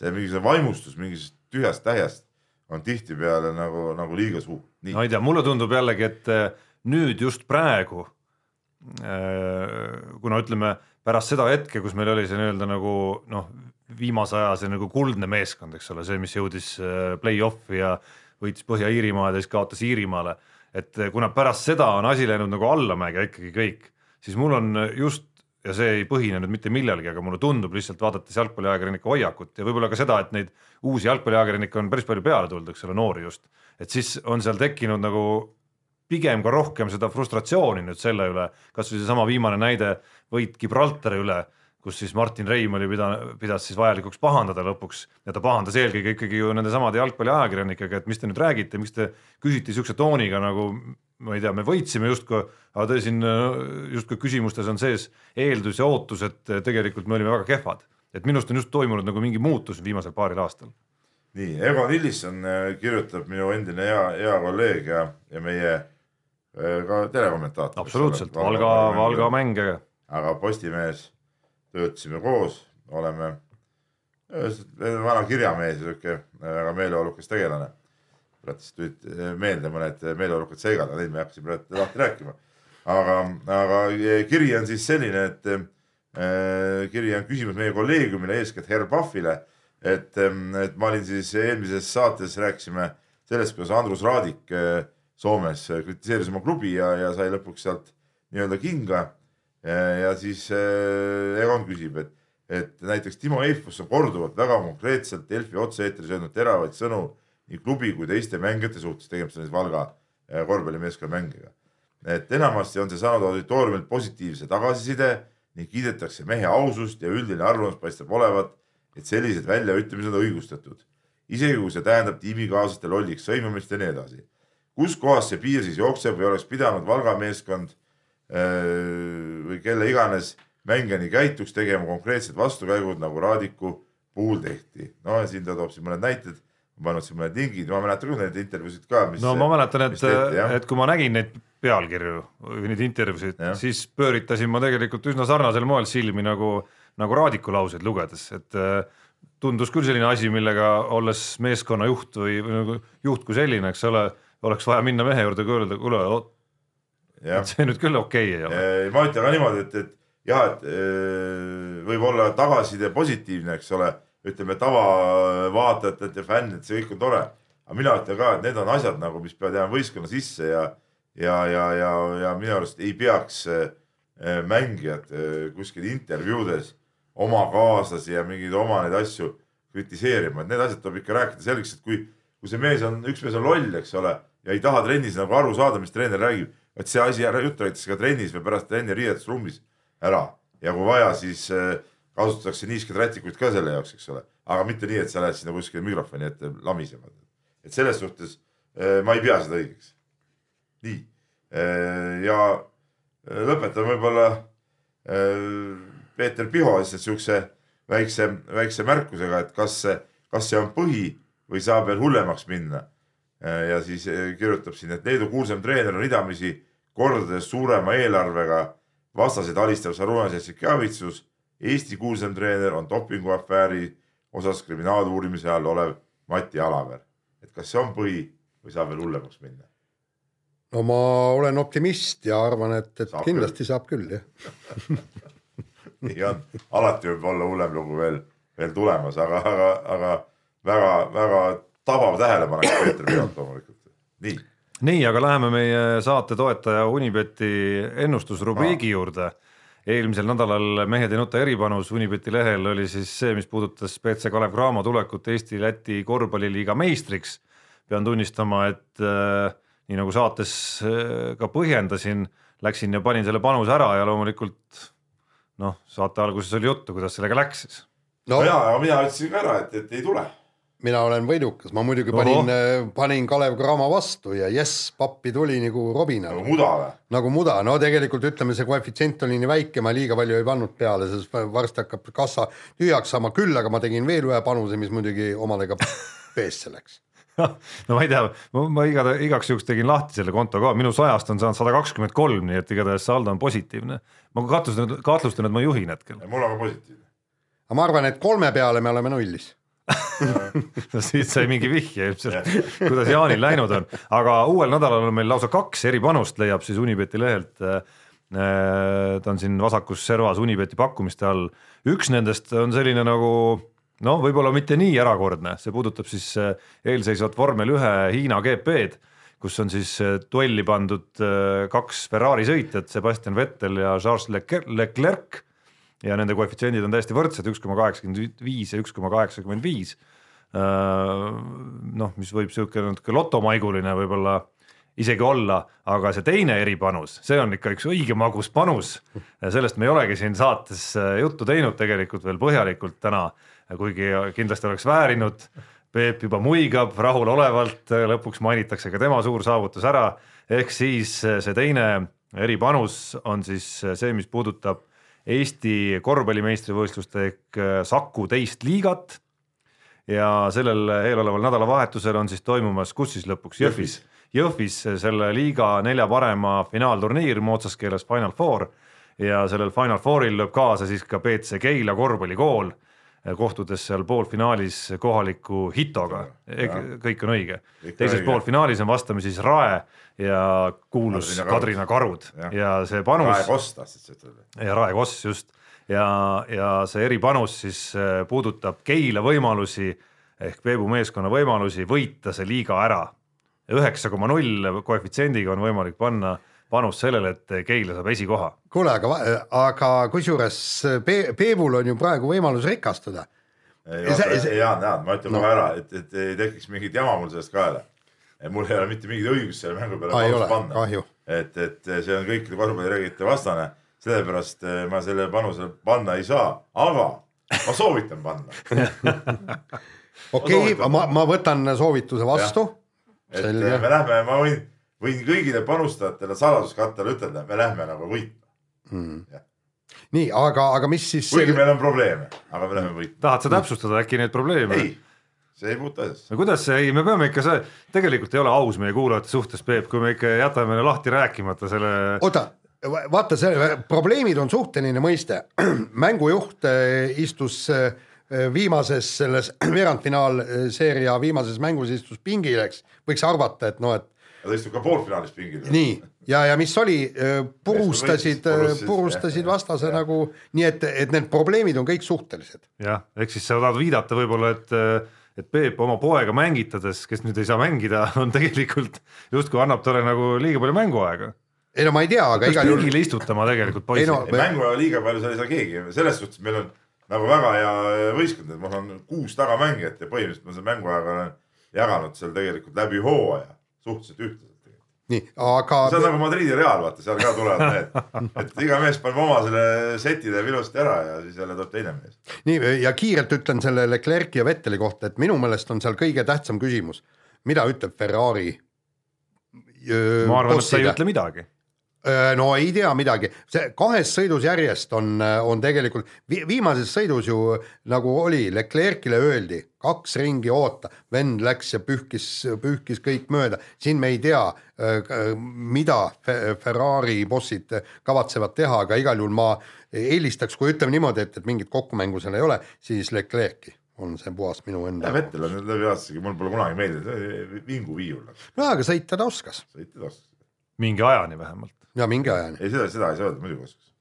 see mingisugune vaimustus mingisugusest tühjast tähjast on tihtipeale nagu, nagu liiga suur. no ei tea, mulle tundub jällegi, et eh, nüüd just praegu eh, kuna ütleme pärast seda hetke, kus meil oli see nii-öelda nagu noh, viimase aja see nagu kuldne meeskond, eks ole, see, mis jõudis äh, play-off'i ja võitis Põhja-Iirimaad ja siis kaotas Iirimaale. et äh, kuna pärast seda on asi läinud nagu allamäge ikkagi kõik, siis mul on just ja see ei põhine nüüd mitte millelgi, aga mulle tundub lihtsalt vaadates jalgpalliajakirjanike hoiakut ja võib-olla ka seda, et neid uusi jalgpalliajakirjanikke on päris palju peale tulnud, eks ole, noori just, et siis on seal tekkinud nagu pigem ka rohkem seda frustratsiooni nüüd selle üle, kasvõi seesama viimane näide võit Gibraltari üle kus siis Martin Reim oli pidanud, pidas siis vajalikuks pahandada lõpuks ja ta pahandas eelkõige ikkagi ju nendesamade jalgpalliajakirjanikega, et mis te nüüd räägite, miks te küsite niisuguse tooniga nagu ma ei tea, me võitsime justkui, aga te siin justkui küsimustes on sees eeldus ja ootus, et tegelikult me olime väga kehvad. et minu arust on just toimunud nagu mingi muutus viimasel paaril aastal. nii, Egon Illisson äh, kirjutab, minu endine hea, hea kolleeg ja, ja meie äh, ka telekommentaator. absoluutselt, Valga, Valga mäng. aga Postimehes töötasime koos, oleme vana kirjamees, sihuke väga meeleolukas tegelane. praegu tulid meelde mõned meeleolukad seigad, aga neid me hakkasime lahti rääkima. aga, aga kiri on siis selline, et äh, kiri on küsimus meie kolleegiumile, eeskätt Herr Pahvile. et, et ma olin siis eelmises saates rääkisime sellest, kuidas Andrus Raadik äh, Soomes kritiseeris oma klubi ja, ja sai lõpuks sealt nii-öelda kinga ja siis äh, Egon küsib, et, et näiteks Timo Eifus on korduvalt väga konkreetselt Delfi otse-eetris öelnud teravaid sõnu nii klubi kui teiste mängijate suhtes, tegemist on siis Valga äh, korvpallimeeskonna mängiga. et enamasti on see saanud auditooriumilt positiivse tagasiside ning kiidetakse mehe ausust ja üldine arvamus paistab olevat, et sellised väljaütlemised on õigustatud. isegi kui see tähendab tiimikaaslaste lolliks sõimamist ja nii edasi. kus kohas see piir siis jookseb või oleks pidanud Valga meeskond või kelle iganes mängija nii käituks, tegema konkreetsed vastukäigud, nagu Raadiku puhul tehti. no siin ta toob siin mõned näited, pannud siin mõned lingid, ma mäletan küll neid intervjuusid ka. no ma mäletan, et, et kui ma nägin neid pealkirju või neid intervjuusid, siis pööritasin ma tegelikult üsna sarnasel moel silmi nagu, nagu Raadiku lauseid lugedes, et äh, tundus küll selline asi, millega olles meeskonna juht või, või nagu juht kui selline, eks ole, oleks vaja minna mehe juurde öelda, kuule et see nüüd küll okei okay ei ole. ma ütlen ka niimoodi, et, et, jah, et eh, võib-olla tagasiside positiivne, eks ole, ütleme tavavaatajatelt ja fännidelt, see kõik on tore. aga mina ütlen ka, et need on asjad nagu, mis peavad jääma võistkonna sisse ja, ja, ja, ja, ja minu arust ei peaks eh, mängijad eh, kuskil intervjuudes oma kaaslasi ja mingeid oma neid asju kritiseerima, et need asjad tuleb ikka rääkida selgeks, et kui, kui see mees on, üks mees on loll, eks ole, ja ei taha trennis nagu aru saada, mis treener räägib, et see asi ära jutt räägitakse ka trennis või pärast trenni riietusruumis ära ja kui vaja, siis äh, kasutatakse niisked rätikuid ka selle jaoks, eks ole, aga mitte nii, et sa lähed sinna kuskile mikrofoni ette lamisema. et selles suhtes äh, ma ei pea seda õigeks. nii äh, ja lõpetan võib-olla Peeter Piho lihtsalt siukse väikse, väikse märkusega, et kas kas see on põhi või saab veel hullemaks minna. ja siis kirjutab siin, et Leedu kuulsam treener on ridamisi kordades suurema eelarvega vastaseid alistav Sarunas Jassikavitsus. Eesti kuulsam treener on dopinguafääri osas kriminaaluurimise all olev Mati Alaver. et kas see on põhi või saab veel hullemaks minna? no ma olen optimist ja arvan, et, et saab kindlasti küll. saab küll jah (laughs) nii on, alati võib olla hullem lugu veel, veel tulemas, aga, aga, aga väga-väga tabav tähelepanek Peeter Piot loomulikult, nii nii, aga läheme meie saate toetaja Unibeti ennustusrubriigi juurde. eelmisel nädalal Mehed ei nuta eripanus Unibeti lehel oli siis see, mis puudutas BC Kalev Cramo tulekut Eesti-Läti korvpalliliiga meistriks. pean tunnistama, et äh, nii nagu saates äh, ka põhjendasin, läksin ja panin selle panuse ära ja loomulikult noh, saate alguses oli juttu, kuidas sellega läks siis. no, jaa, aga mina ütlesin ka ära, et, et ei tule mina olen võidukas, ma muidugi panin, äh, panin Kalev Cramo vastu ja jess, pappi tuli nagu robina. nagu muda või? nagu muda, no tegelikult ütleme, see koefitsient oli nii väike, ma liiga palju ei pannud peale, sest varsti hakkab kassa tühjaks saama, küll aga ma tegin veel ühe panuse, mis muidugi omadega peesse (laughs) läks no ma ei tea, ma igata, igaks juhuks tegin lahti selle konto ka, minu sajast on saanud sada kakskümmend kolm, nii et igatahes saldo on positiivne. ma kahtlustan, kahtlustan, et ma juhin hetkel. mul on ka positiivne. aga ma arvan, et kolme peale me oleme nullis (laughs) no siit sai mingi vihje ilmselt, kuidas Jaanil läinud on, aga uuel nädalal on meil lausa kaks eripanust, leiab siis Unibeti lehelt. ta on siin vasakus servas Unibeti pakkumiste all, üks nendest on selline nagu noh, võib-olla mitte nii erakordne, see puudutab siis eelseisvat vormel ühe Hiina GP-d, kus on siis duelli pandud kaks Ferrari sõitjat, Sebastian Vettel ja Charles Leclerc ja nende koefitsiendid on täiesti võrdsed, üks koma kaheksakümmend viis ja üks koma kaheksakümmend viis. Äh, noh, mis võib niisugune natuke lotomaiguline võib-olla isegi olla, aga see teine eripanus, see on ikka üks õige magus panus. sellest me ei olegi siin saates äh, juttu teinud tegelikult veel põhjalikult täna, kuigi kindlasti oleks väärinud. Peep juba muigab rahulolevalt, lõpuks mainitakse ka tema suur saavutus ära, ehk siis see teine eripanus on siis see, mis puudutab Eesti korvpallimeistrivõistluste ehk äh, Saku teist liigat. ja sellel eeloleval nädalavahetusel on siis toimumas, kus siis lõpuks? Jõhvis, Jõhvis. Selle liiga nelja parema finaalturniir moodsas keeles Final Four. Ja sellel Final Fouril lööb kaasa siis ka BC Keila korvpallikool kohtudes seal poolfinaalis kohaliku Hitoga, kõik on õige. teises poolfinaalis on vastamisi siis Rae ja kuulus Kadrina, Kadrina Karud ja, ja see panus. Rae Koss tahtsid sa ütelda. ja Rae Koss just ja, ja see eripanus siis äh, puudutab Keila võimalusi ehk Peebu meeskonna võimalusi võita see liiga ära. üheksa koma null koefitsiendiga on võimalik panna panus sellele, et Keila saab esikoha. kuule, aga, aga kusjuures Pe-, Peebul on ju praegu võimalus rikastuda. Jaan, Jaan, ma ütlen kohe no. ära, et, et ei tekiks mingit jama mul sellest kaela mul ei ole mitte mingit õigust selle mängu peale panust panna. et, et see on kõikide korvpallireeglite vastane, sellepärast eh, ma selle panuse panna ei saa, aga ma soovitan panna (laughs) okei okay,, ma, ma võtan soovituse vastu. et Selge. me lähme, ma võin, võin kõigile panustajatele saladuskattele ütelda, me lähme nagu võitma mm.. nii, aga, aga mis siis. kuigi meil on probleeme, aga me lähme võitma. tahad sa täpsustada äkki neid probleeme? ei see ei puutu asjasse. no kuidas see, ei, me peame ikka see, tegelikult ei ole aus meie kuulajate suhtes, Peep, kui me ikka jätame lahti rääkimata selle. oota, vaata, see probleemid on suhteline mõiste. (clears throat) mängujuht eh, istus eh, viimases selles (clears throat) veerandfinaalseeria viimases mängus istus pingil, eks, võiks arvata, et noh, et. Ta istub ka poolfinaalis pingil. nii, ja, ja mis oli, purustasid, purustasid, purustasid jah, vastase nagu nii, et, et need probleemid on kõik suhtelised. jah, ehk siis sa tahad viidata võib-olla, et et Peep oma poega mängitades, kes nüüd ei saa mängida, (laughs) on tegelikult justkui annab talle nagu liiga palju mänguaega. ei no ma ei tea, aga igal juhul pingile istutama tegelikult poisi Ei no- no,. mänguaja liiga palju seal ei saa keegi, selles suhtes meil on nagu väga hea võistkond, et mul on kuus tagamängijat ja põhimõtteliselt ma selle mänguajaga olen jaganud seal tegelikult läbi hooaja suhteliselt ühtlaselt. nii, aga see on nagu Madridi Real, vaata seal ka tulevad need, (laughs) et iga mees paneb oma selle seti teeb ilusti ära ja siis jälle tuleb teine mees. nii ja kiirelt ütlen selle Leclerc'i ja Vetteli kohta, et minu meelest on seal kõige tähtsam küsimus, mida ütleb Ferrari. ma arvan, et sa ei ütle midagi. Äh, no ei tea midagi, see kahes sõidus järjest on, on tegelikult vi, viimases sõidus ju nagu oli, Leclerc'ile öeldi kaks ringi oota, vend läks ja pühkis, pühkis kõik mööda, siin me ei tea, mida Fe- Ferrari bossid kavatsevad teha, aga igal juhul ma eelistaks, kui ütleme niimoodi, et, et mingit kokkumängu seal ei ole, siis Leclerc'i on see puhas minu enda. Vettel on läbi aastasegi, mul pole kunagi meeldinud, vinguviiul nagu, no aga sõita ta oskas sõita taskus. mingi ajani vähemalt. Ja mingi ajani, ei, seda, seda ei saa öelda, muidugi oskas.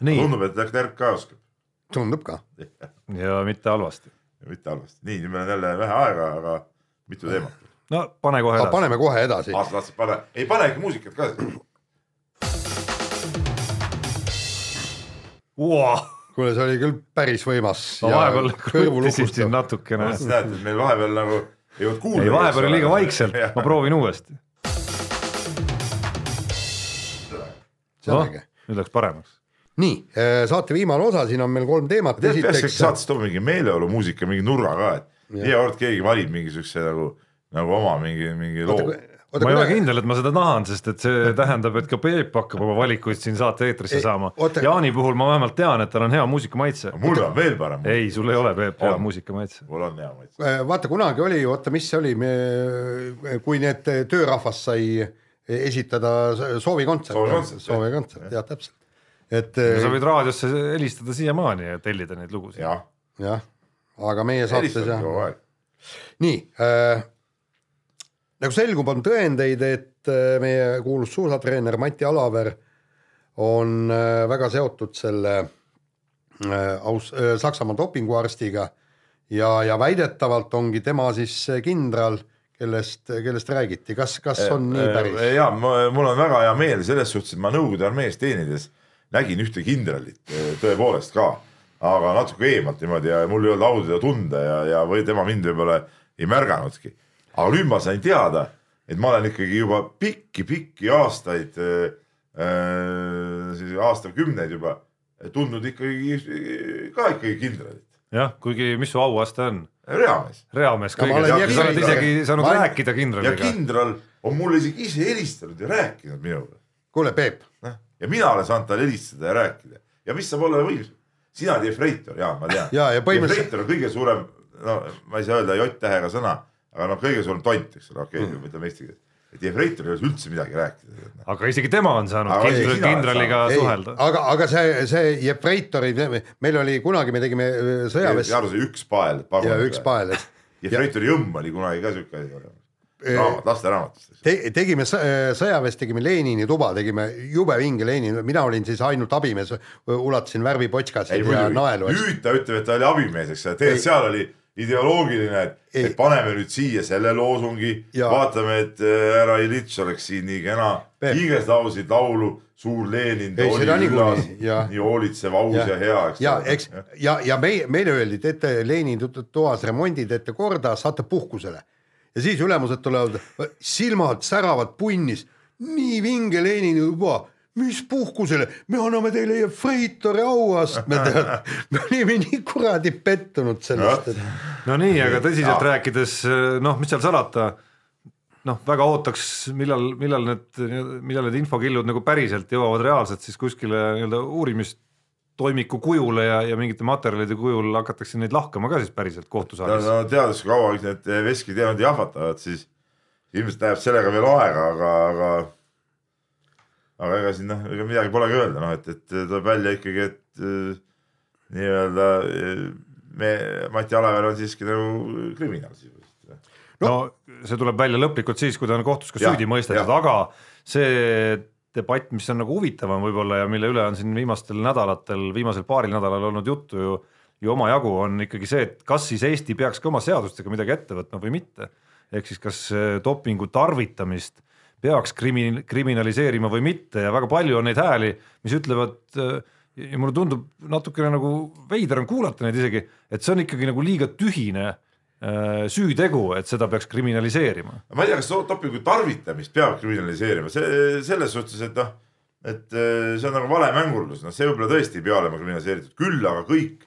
nii, tundub, et Leclerc ka oskab, tundub ka. (laughs) ja mitte halvasti. mitte halvasti. nii, nüüd meil on jälle vähe aega, aga mitu teemat. no pane kohe edasi. paneme kohe edasi. aasta tahtsid pane, ei pane ikka muusikat ka. Kuule, see oli küll päris võimas. ma vahepeal krutisin siin natukene. näed, et meil vahepeal nagu ei olnud kuulda. ei, vahepeal oli liiga vaikselt, (laughs) ma proovin uuesti. selge. nüüd läks paremaks. nii, saate viimane osa, siin on meil kolm teemat, peaks saates tooma mingi meeleolumuusika, mingi nurga ka, et iga kord keegi valib mingi siukse nagu, nagu oma mingi, mingi loo. oota, ma ei ole kindel, et ma seda tahan, sest et see (laughs) tähendab, et ka Peep hakkab oma valikuid siin saate eetrisse saama. Jaani puhul ma vähemalt tean, et tal on hea muusikamaitse. mul on veel parem. ei, sul ei ole, Peep, hea muusikamaitse. mul on hea maitse. Äh, vaata kunagi oli, oota, mis see oli, kui need töörahvas sai esitada soovikontserte Soovikontsert,, soovikontsert, jah, täpselt. et sa võid raadiosse helistada siiamaani ja tellida neid lugusid. jah, jah, aga meie saates jah, nii äh,. nagu selgub, on tõendeid, et äh, meie kuulus suusatreener Mati Alaver on äh, väga seotud selle äh, aus- äh, Saksamaa dopinguarstiga ja, ja väidetavalt ongi tema siis kindral, kellest, kellest räägiti, kas, kas on nii päris? ja mul on väga hea meel selles suhtes, et ma Nõukogude armees teenides nägin ühte kindralit eh, tõepoolest ka, aga natuke eemalt niimoodi ja mul ei olnud au teda tunda ja, ja või tema mind võib-olla ei märganudki. aga nüüd ma sain teada, et ma olen ikkagi juba pikki-pikki aastaid äh,, siis aastakümneid juba tundnud ikkagi ka ikkagi kindralit, jah, kuigi mis su auaste on? reamees. reamees kõiges, sa oled isegi saanud olen- rääkida ja kindraliga. kindral on mulle isegi ise helistanud ja rääkinud minuga kuule, Peep, noh, ja mina olen saanud talle helistada ja rääkida ja mis saab olla võimsam. sina oled Jefreitor, jaa, ma tean. (laughs) Ja- ja põhimõtteliselt- Jefreitor on kõige suurem, no ma ei saa öelda J-tähega sõna, aga noh, kõige suurem tont, eks ole, okei Mm. okay,, ütleme eesti keeles. Et Jefreitor ei saa üldse midagi rääkida. aga isegi tema on saanud Aga kindral, kindraliga ei, suhelda. aga, aga see, see Jefreitori, meil oli kunagi, me tegime äh, sõjaväes ja see üks pael. ja üks. pael, et Jefreitori jõmm oli kunagi ka siuke asi olemas. raamat, lasteraamatust, te, tegime äh, sõjaväes, tegime Lenini tuba, tegime jube vinge Lenin, mina olin siis ainult abimees, ulatasin värvipotskasid ja naelu, nüüd ta ütleb, et ta oli abimees, eks ole, tegelikult seal oli ideoloogiline, et, et paneme nüüd siia selle loosungi, vaatame, et äh, härra Ilitš oleks siin nii kena, Peep. hiiglaslaulsid laulu Suur Lenin, nii hoolitsev, aus ja, ja hea, eks ja eks ja, ja meie, meile öeldi, teete Lenini tu- toas remondi, teete korda, saate puhkusele. ja siis ülemused tulevad, silmad säravad punnis, nii vinge Lenini tuba, mis puhkusele, me anname teile Jefreitori auastme, tead. (laughs) me olime nii kuradi pettunud sellest, et no nii, aga tõsiselt Jaa. rääkides, noh, mis seal salata, noh, väga ootaks, millal, millal need, millal need infokillud nagu päriselt jõuavad reaalselt siis kuskile nii-öelda uurimistoimiku kujule ja, ja mingite materjalide kujul hakatakse neid lahkama ka siis päriselt no, kohtusaalis. no teades, kui kaua kõik need veskid jäävad jahvatavad, siis ilmselt läheb sellega veel aega, aga, aga aga ega siin noh, ega midagi polegi öelda, noh et, et tuleb välja ikkagi, et äh, nii-öelda äh, me, Mati Alaver on siiski nagu kriminaal sisuliselt. no see tuleb välja lõplikult siis, kui ta on kohtus ka süüdi mõistetud, aga see debatt, mis on nagu huvitavam võib-olla ja mille üle on siin viimastel nädalatel, viimasel paaril nädalal olnud juttu ju ju omajagu, on ikkagi see, et kas siis Eesti peaks ka oma seadustega midagi ette võtma või mitte. ehk siis kas äh, dopingu tarvitamist peaks krimi-, kriminaliseerima või mitte ja väga palju on neid hääli, mis ütlevad äh, ja mulle tundub natukene nagu veider on kuulata neid isegi, et see on ikkagi nagu liiga tühine äh, süütegu, et seda peaks kriminaliseerima. ma ei tea, kas dopingu tarvitamist peab kriminaliseerima, see selles suhtes, et noh, et see on nagu valemängurlus, noh, see võib-olla tõesti ei pea olema kriminaliseeritud, küll aga kõik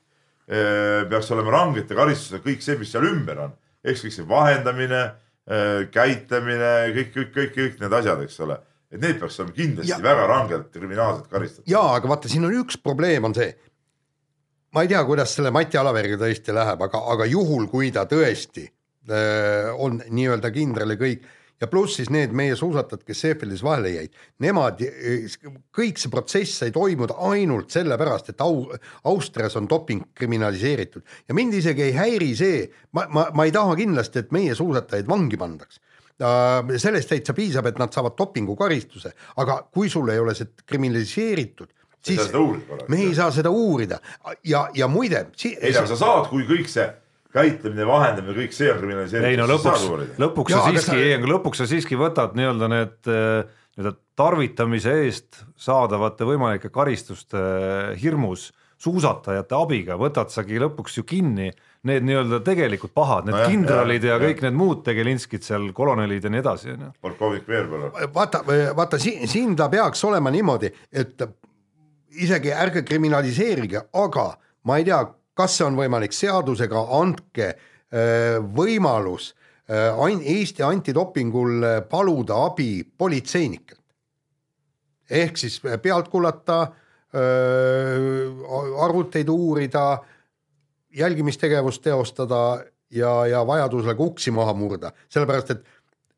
Äh, peaks olema rangete karistustega kõik see, mis seal ümber on, siis kõik see vahendamine, äh, käitlemine, kõik, kõik, kõik, kõik need asjad, eks ole et need peaks olema kindlasti ja. väga rangelt kriminaalselt karistatud. ja aga vaata, siin on üks probleem on see. ma ei tea, kuidas selle Mati Alaveriga tõesti läheb, aga, aga juhul, kui ta tõesti öö, äh, on nii-öelda kindral ja kõik ja pluss siis need meie suusatajad, kes Seefeldis vahele jäid, nemad, kõik see protsess sai toimuda ainult sellepärast, et au, Austrias on doping kriminaliseeritud. Ja mind isegi ei häiri see, ma, ma, ma ei taha kindlasti, et meie suusatajaid vangi pandaks. Sellest täitsa piisab, et nad saavad dopingukaristuse, aga kui sul ei ole see kriminaliseeritud, siis me ei saa seda uurida. Ja, ja muide si. ei, aga sa saad, kui kõik see käitlemine, vahendamine, kõik see on kriminaliseeritud. ei no lõpuks, lõpuks ja, sa siiski, ei, aga lõpuks sa siiski võtad nii-öelda need äh, nii-öelda tarvitamise eest saadavate võimalike karistuste äh, hirmus suusatajate abiga võtad sagi lõpuks ju kinni need nii-öelda tegelikult pahad, need no jah, kindralid ja, ja kõik ja. need muud tegelinskid seal, kolonelid ja nii edasi, on ju. polkovnik Veerpalu. vaata, vaata siin, siin ta peaks olema niimoodi, et isegi ärge kriminaliseerige, aga ma ei tea, kas see on võimalik seadusega, andke äh, võimalus äh, Eesti antidopingul äh, paluda abi politseinikelt. ehk siis pealt kuulata, arvuteid uurida, jälgimistegevust teostada ja, ja vajadusel ka uksi maha murda, sellepärast et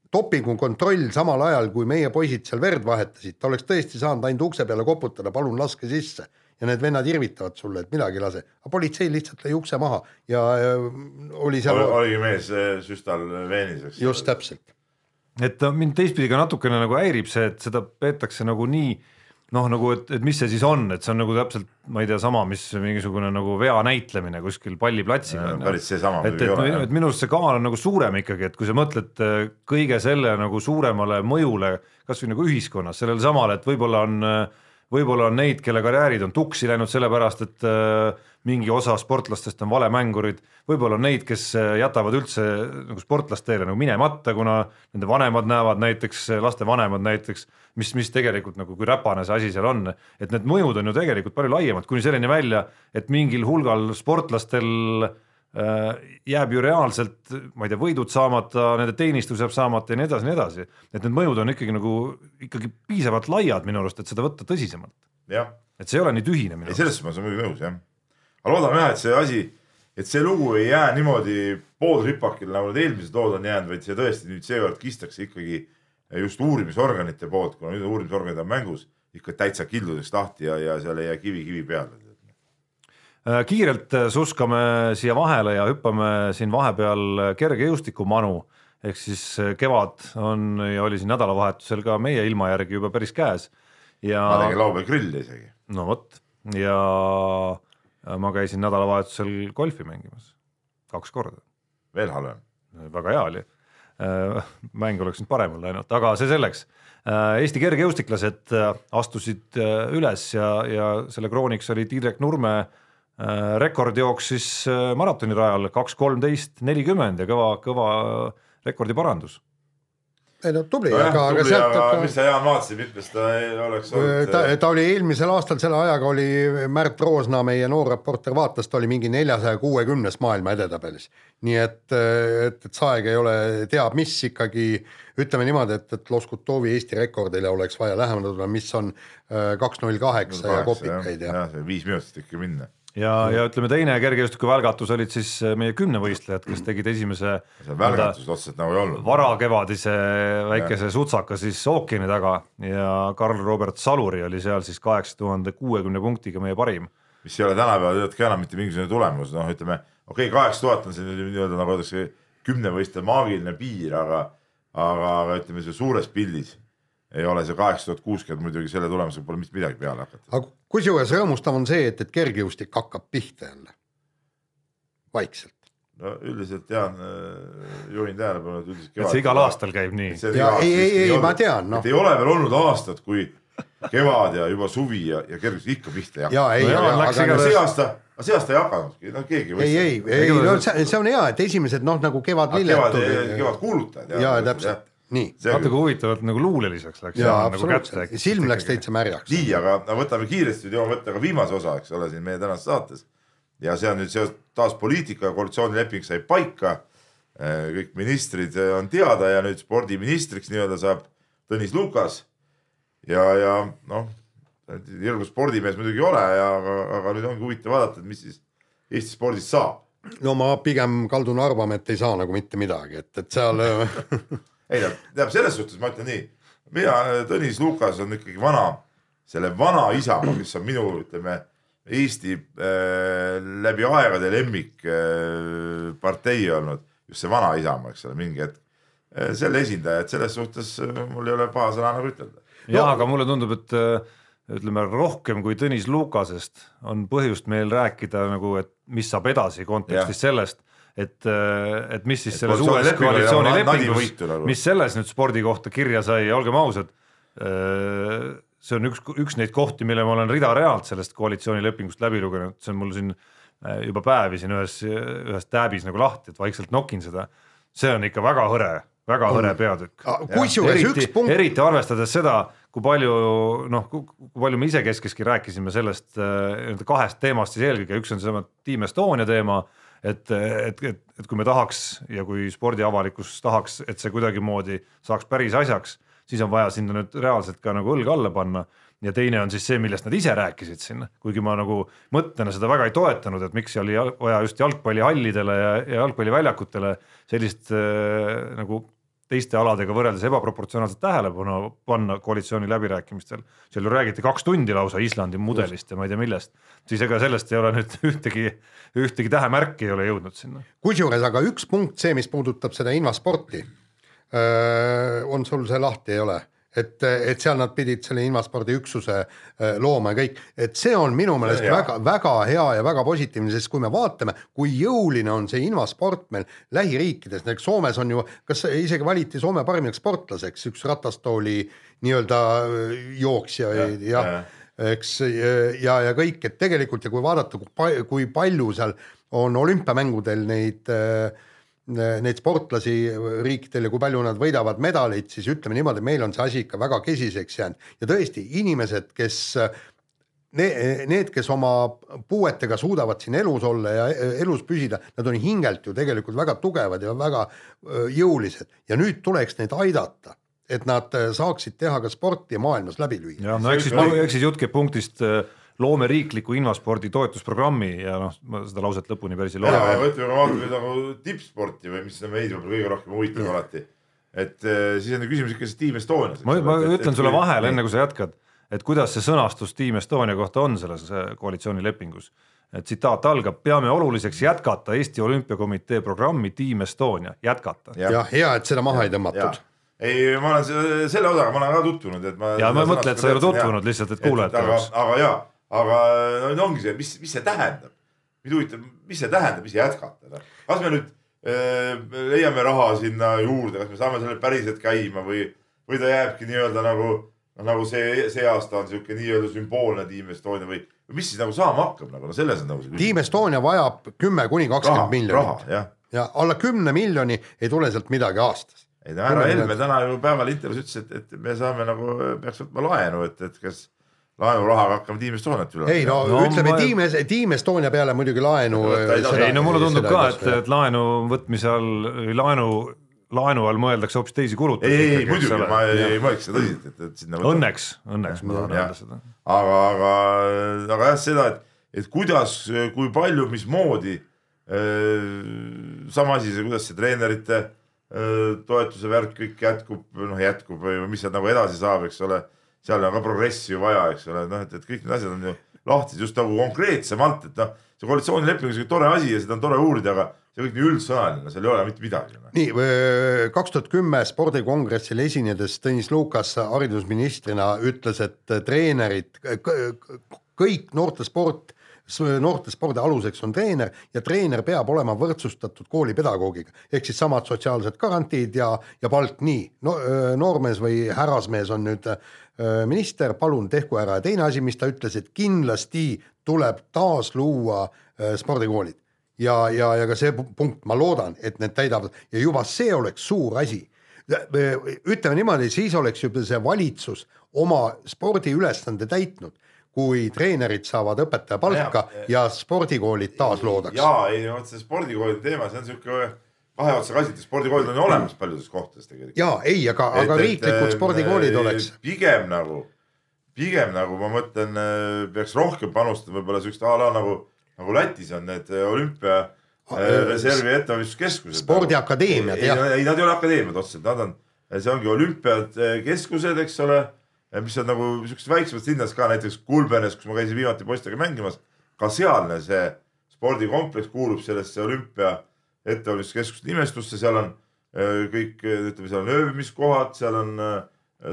dopingukontroll samal ajal, kui meie poisid seal verd vahetasid, ta oleks tõesti saanud ainult ukse peale koputada, palun laske sisse ja need vennad irvitavad sulle, et midagi ei lase, aga politsei lihtsalt lõi ukse maha ja oli seal. oligi mees süstal veenis, eks. just täpselt. et mind teistpidi ka natukene nagu häirib see, et seda peetakse nagu nii noh, nagu et, et mis see siis on, et see on nagu täpselt, ma ei tea, sama, mis mingisugune nagu vea näitlemine kuskil palliplatsil päris seesama et, et, et, et minu arust see kaal on nagu suurem ikkagi, et kui sa mõtled äh, kõige selle nagu suuremale mõjule kasvõi nagu ühiskonnas, sellele samale, et võib-olla on äh, võib-olla on neid, kelle karjäärid on tuksi läinud sellepärast, et äh, mingi osa sportlastest on valemängurid, võib-olla on neid, kes äh, jätavad üldse nagu sportlasteele nagu minemata, kuna nende vanemad näevad näiteks, laste vanemad näiteks, mis, mis tegelikult nagu, kui räpane see asi seal on, et need mõjud on ju tegelikult palju laiemad, kuni selleni välja, et mingil hulgal sportlastel äh, Äh, jääb ju reaalselt, ma ei tea, võidud saamata, nende teenistus jääb saamata ja nii edasi ja nii edasi. et need mõjud on ikkagi nagu ikkagi piisavalt laiad minu arust, et seda võtta tõsisemalt. et see ei ole nii tühine arust. selles suhtes ma olen muidugi nõus jah. aga loodame jah, et see asi, et see lugu ei jää niimoodi poolripakile, nagu need eelmised lood on jäänud, vaid see tõesti nüüd seekord kistakse ikkagi just uurimisorganite poolt, kuna nüüd uurimisorganid on mängus, ikka täitsa kildudeks lahti ja, ja seal ei jää kivi kivi peale Äh, kiirelt äh, suskame siia vahele ja hüppame siin vahepeal kergejõustikumanu ehk siis äh, kevad on ja oli siin nädalavahetusel ka meie ilma järgi juba päris käes. ja. ma tegin laupäeval grilli isegi. no vot ja ma käisin nädalavahetusel golfi mängimas kaks korda. veel halvem. väga hea oli. mäng oleks nüüd paremini läinud, aga see selleks. Eesti kergejõustiklased astusid üles ja, ja selle krooniks oli Tiirek Nurme Äh, rekord jooksis äh, maratonirajal kaks kolmteist nelikümmend ja kõva, kõva rekordi parandus. ei no tubli no, aga, aga sealt mis sa Jaan vaatasid, mitmes ta oleks olnud? ta, ta oli eelmisel aastal selle ajaga oli Märt Roosna, meie noor reporter vaatas, ta oli mingi neljasaja kuuekümnes maailma edetabelis. nii et, et, et see aeg ei ole teab mis ikkagi, ütleme niimoodi, et, et Loskutovi Eesti rekordile oleks vaja lähemale tulla, mis on äh, kaks null kaheksa ja kopikaid ja. jah, viis minutit ikka minna ja, ja ütleme, teine kergejõustiku välgatus olid siis äh, meie kümnevõistlejad, kes tegid esimese välgatust otseselt nagu ei olnud. varakevadise väikese ja. sutsaka siis ookeani taga ja Karl-Robert Saluri oli seal siis kaheksa tuhande kuuekümne punktiga meie parim. mis ei ole tänapäeval tegelikult ka enam mitte mingisugune tulemus, noh, ütleme okei okay,, kaheksa tuhat on see nii-öelda nagu öeldakse, kümnevõistleja maagiline piir, aga aga, aga ütleme, see suures pildis ei ole see kaheksa tuhat kuuskümmend muidugi selle tulemusega pole mitte midagi peale hakata. aga kusjuures rõõmustav on see, et, et kergejõustik hakkab pihta jälle. vaikselt. no üldiselt Jaan, juhin tähelepanu, et üldiselt et see igal aastal käib nii. Ja ei, ei, ei, ma tean, noh. et ei ole veel olnud aastat, kui kevad ja juba suvi ja, ja kergejõustik ikka pihta ei hakka. ja ei No no,, aga igatahes- see aasta, see aasta ei hakanudki, no keegi ei, ei, ei, no see, see on hea, et esimesed noh, nagu kevadlilled kevad, kevadkuulutajad. ja täpselt, nii, natuke huvitavalt nagu luuleliseks läks. ja absoluutselt, silm läks. täitsa märjaks. nii, aga võtame kiiresti, jõuame võtta ka viimase osa, eks ole, siin meie tänases saates. ja see on nüüd seoses taas poliitika, koalitsioonileping sai paika. kõik ministrid eh, on teada ja nüüd spordiministriks nii-öelda saab Tõnis Lukas. ja, ja noh, hirmus spordimees muidugi ei ole ja, aga, aga nüüd ongi huvitav vaadata, et mis siis Eesti spordist saab. no ma pigem kaldun arvama, et ei saa nagu mitte midagi, et, et seal (laughs) ei no tähendab selles suhtes ma ütlen nii, mina, Tõnis Lukas on ikkagi vana, selle vana Isamaa, kes on minu, ütleme Eesti äh, läbi aegade lemmik äh, partei olnud, just see vana Isamaa, eks ole, mingi hetk. Äh, selle esindaja, et selles suhtes äh, mul ei ole paha sõna nagu ütelda. jah, aga mulle tundub, et äh, ütleme rohkem kui Tõnis Lukasest on põhjust meil rääkida nagu, et mis saab edasi kontekstis sellest, et, et mis siis Et selles uues koalitsioonilepingus nagu., mis selles nüüd spordi kohta kirja sai olgem ausad, see on üks, üks neid kohti, mille ma olen rida-realt sellest koalitsioonilepingust läbi lugenud, see on mul siin äh, juba päevi siin ühes, ühes tääbis nagu lahti, et vaikselt nokin seda. see on ikka väga hõre, väga hõre peatükk. kusjuures üks eriti, punkt, eriti arvestades seda, kui palju noh, kui palju me isekeskeski rääkisime sellest äh, nii-öelda kahest teemast siis eelkõige, üks on seesama Team Estonia teema, et, et, et, et kui me tahaks ja kui spordiavalikkus tahaks, et see kuidagimoodi saaks päris asjaks, siis on vaja sinna nüüd reaalselt ka nagu õlg alla panna. Ja teine on siis see, millest nad ise rääkisid siin, kuigi ma nagu mõttena seda väga ei toetanud, et miks oli vaja just jalgpallihallidele ja, ja jalgpalliväljakutele sellist äh, nagu teiste aladega võrreldes ebaproportsionaalset tähelepanu panna koalitsiooni läbirääkimistel. seal ju räägiti kaks tundi lausa Islandi mudelist ja ma ei tea millest, siis ega sellest ei ole nüüd (laughs) ühtegi, ühtegi tähemärki ei ole jõudnud sinna. kusjuures aga üks punkt, see, mis puudutab seda invasporti, on sul see lahti, ei ole? et, et seal nad pidid selle invaspordi üksuse öö, looma ja kõik, et see on minu meelest hea. väga, väga hea ja väga positiivne, sest kui me vaatame, kui jõuline on see invasport meil lähiriikides, näiteks Soomes on ju, kas isegi valiti Soome parimaks sportlaseks üks ratastooli nii-öelda öö, jooksja ja, ja, ja eks ja, ja kõik, et tegelikult ja kui vaadata, kui palju, kui palju seal on olümpiamängudel neid äh, neid sportlasi riikidel ja kui palju nad võidavad medaleid, siis ütleme niimoodi, meil on see asi ikka väga kesiseks jäänud ja tõesti inimesed, kes Need, kes oma puuetega suudavad siin elus olla ja e, elus püsida, nad on hingelt ju tegelikult väga tugevad ja väga öö, jõulised ja nüüd tuleks neid aidata, et nad öö, saaksid teha ka sporti ja maailmas läbi lüüa. ja no eks siis, eks siis jutt käib punktist äh, loome riikliku invaspordi toetusprogrammi ja noh, ma seda lauset lõpuni päris ei ja, ja loe. võtame, vaatame nüüd nagu tippsporti või mis meid võib-olla kõige rohkem huvitab alati. et eh, siis on küsimus ikka see Team Estonias. ma, ma ütlen sulle vahele, enne kui sa jätkad, et kuidas see sõnastus Team Estonia kohta on selles äh, koalitsioonilepingus. et tsitaat algab, peame oluliseks jätkata Eesti Olümpiakomitee programmi Team Estonia, jätkata. ja hea, et seda maha ei tõmmatud. ei, ma olen selle, osaga, ma olen ka tutvunud, et ma. Ja ma ei mõtle, et sa ei ole tutvunud, lihtsalt, et kuulajate aga jaoks., aga ja, aga no ongi see, mis, mis see tähendab. mind huvitab, mis see tähendab, mis jätkata, kas me nüüd äh, leiame raha sinna juurde, kas me saame selle päriselt käima või, või ta jääbki nii-öelda nagu, noh nagu see, see aasta on sihuke nii-öelda sümboolne Team Estonia või, mis siis nagu saama hakkab nagu, no selles on nagu see Team Estonia vajab kümme kuni kakskümmend, miljonit. jah. Ja alla kümne miljoni ei tule sealt midagi aastas. ei no härra Helme täna ju päeval intervjuus ütles, et, et me saame nagu, peaks võtma laenu, et, et kas laenurahaga hakkame Team Estoniat üle. ei no, No ütleme ma-. Team, Team Estonia peale muidugi laenu. Ei no mulle tundub ka, et, et laenu võtmise all või laenu, laenu all mõeldakse hoopis teisi kulutusi. ei, ei muidugi, ma ei, ei mõeleks seda tõsiselt, et, et sinna. Õnneks, õnneks ma tahan öelda seda. aga, aga, aga jah, seda, et, et kuidas, kui palju, mismoodi. sama asi, see, kuidas see treenerite öö, toetuse värk kõik jätkub, noh jätkub või mis sealt nagu edasi saab, eks ole. Seal on ka progressi ju vaja, eks ole, noh, et, et kõik need asjad on ju lahti just nagu konkreetsemalt, et noh, see koalitsioonileping on siuke tore asi ja seda on tore uurida, aga see kõik nii üldsõnaline, seal ei ole mitte midagi. noh. nii, kaks tuhat kümme spordikongressil esinedes Tõnis Lukas haridusministrina ütles, et treenerid, kõik noortesport noortespordi aluseks on treener ja treener peab olema võrdsustatud koolipedagoogiga, ehk siis samad sotsiaalsed garantiid ja, ja palk nii no,, noormees või härrasmees on nüüd minister, palun tehku ära. Ja teine asi, mis ta ütles, et kindlasti tuleb taas luua spordikoolid. Ja, ja, ja ka see punkt, ma loodan, et need täidavad. Ja juba see oleks suur asi. Ütleme niimoodi, siis oleks juba see valitsus oma spordiülesande täitnud kui treenerid saavad õpetaja palka ja, ja spordikoolid taas loodaks. jaa, ei vot see spordikoolide teema, see on siuke kahe otsaga asi, et spordikoolid on ju olemas paljudes kohtades tegelikult. jaa, ei, aga, aga riiklikud spordikoolid oleks. pigem nagu, pigem nagu ma mõtlen, äh, peaks rohkem panustama võib-olla siukest a la nagu, nagu Lätis on need äh, olümpia äh, reservi ettevalmistuskeskused. spordiakadeemiad, jah. ei, nad ei ole akadeemiad otseselt, nad on, see ongi olümpiakeskused, eks ole mis on nagu siukestes väiksemates linnades ka näiteks Kulbenes, kus ma käisin viimati poistega mängimas, ka sealne see spordikompleks kuulub sellesse olümpia ettevalmistuskeskuste nimestusse, seal on äh, kõik, ütleme, seal on ööbimiskohad, seal on äh,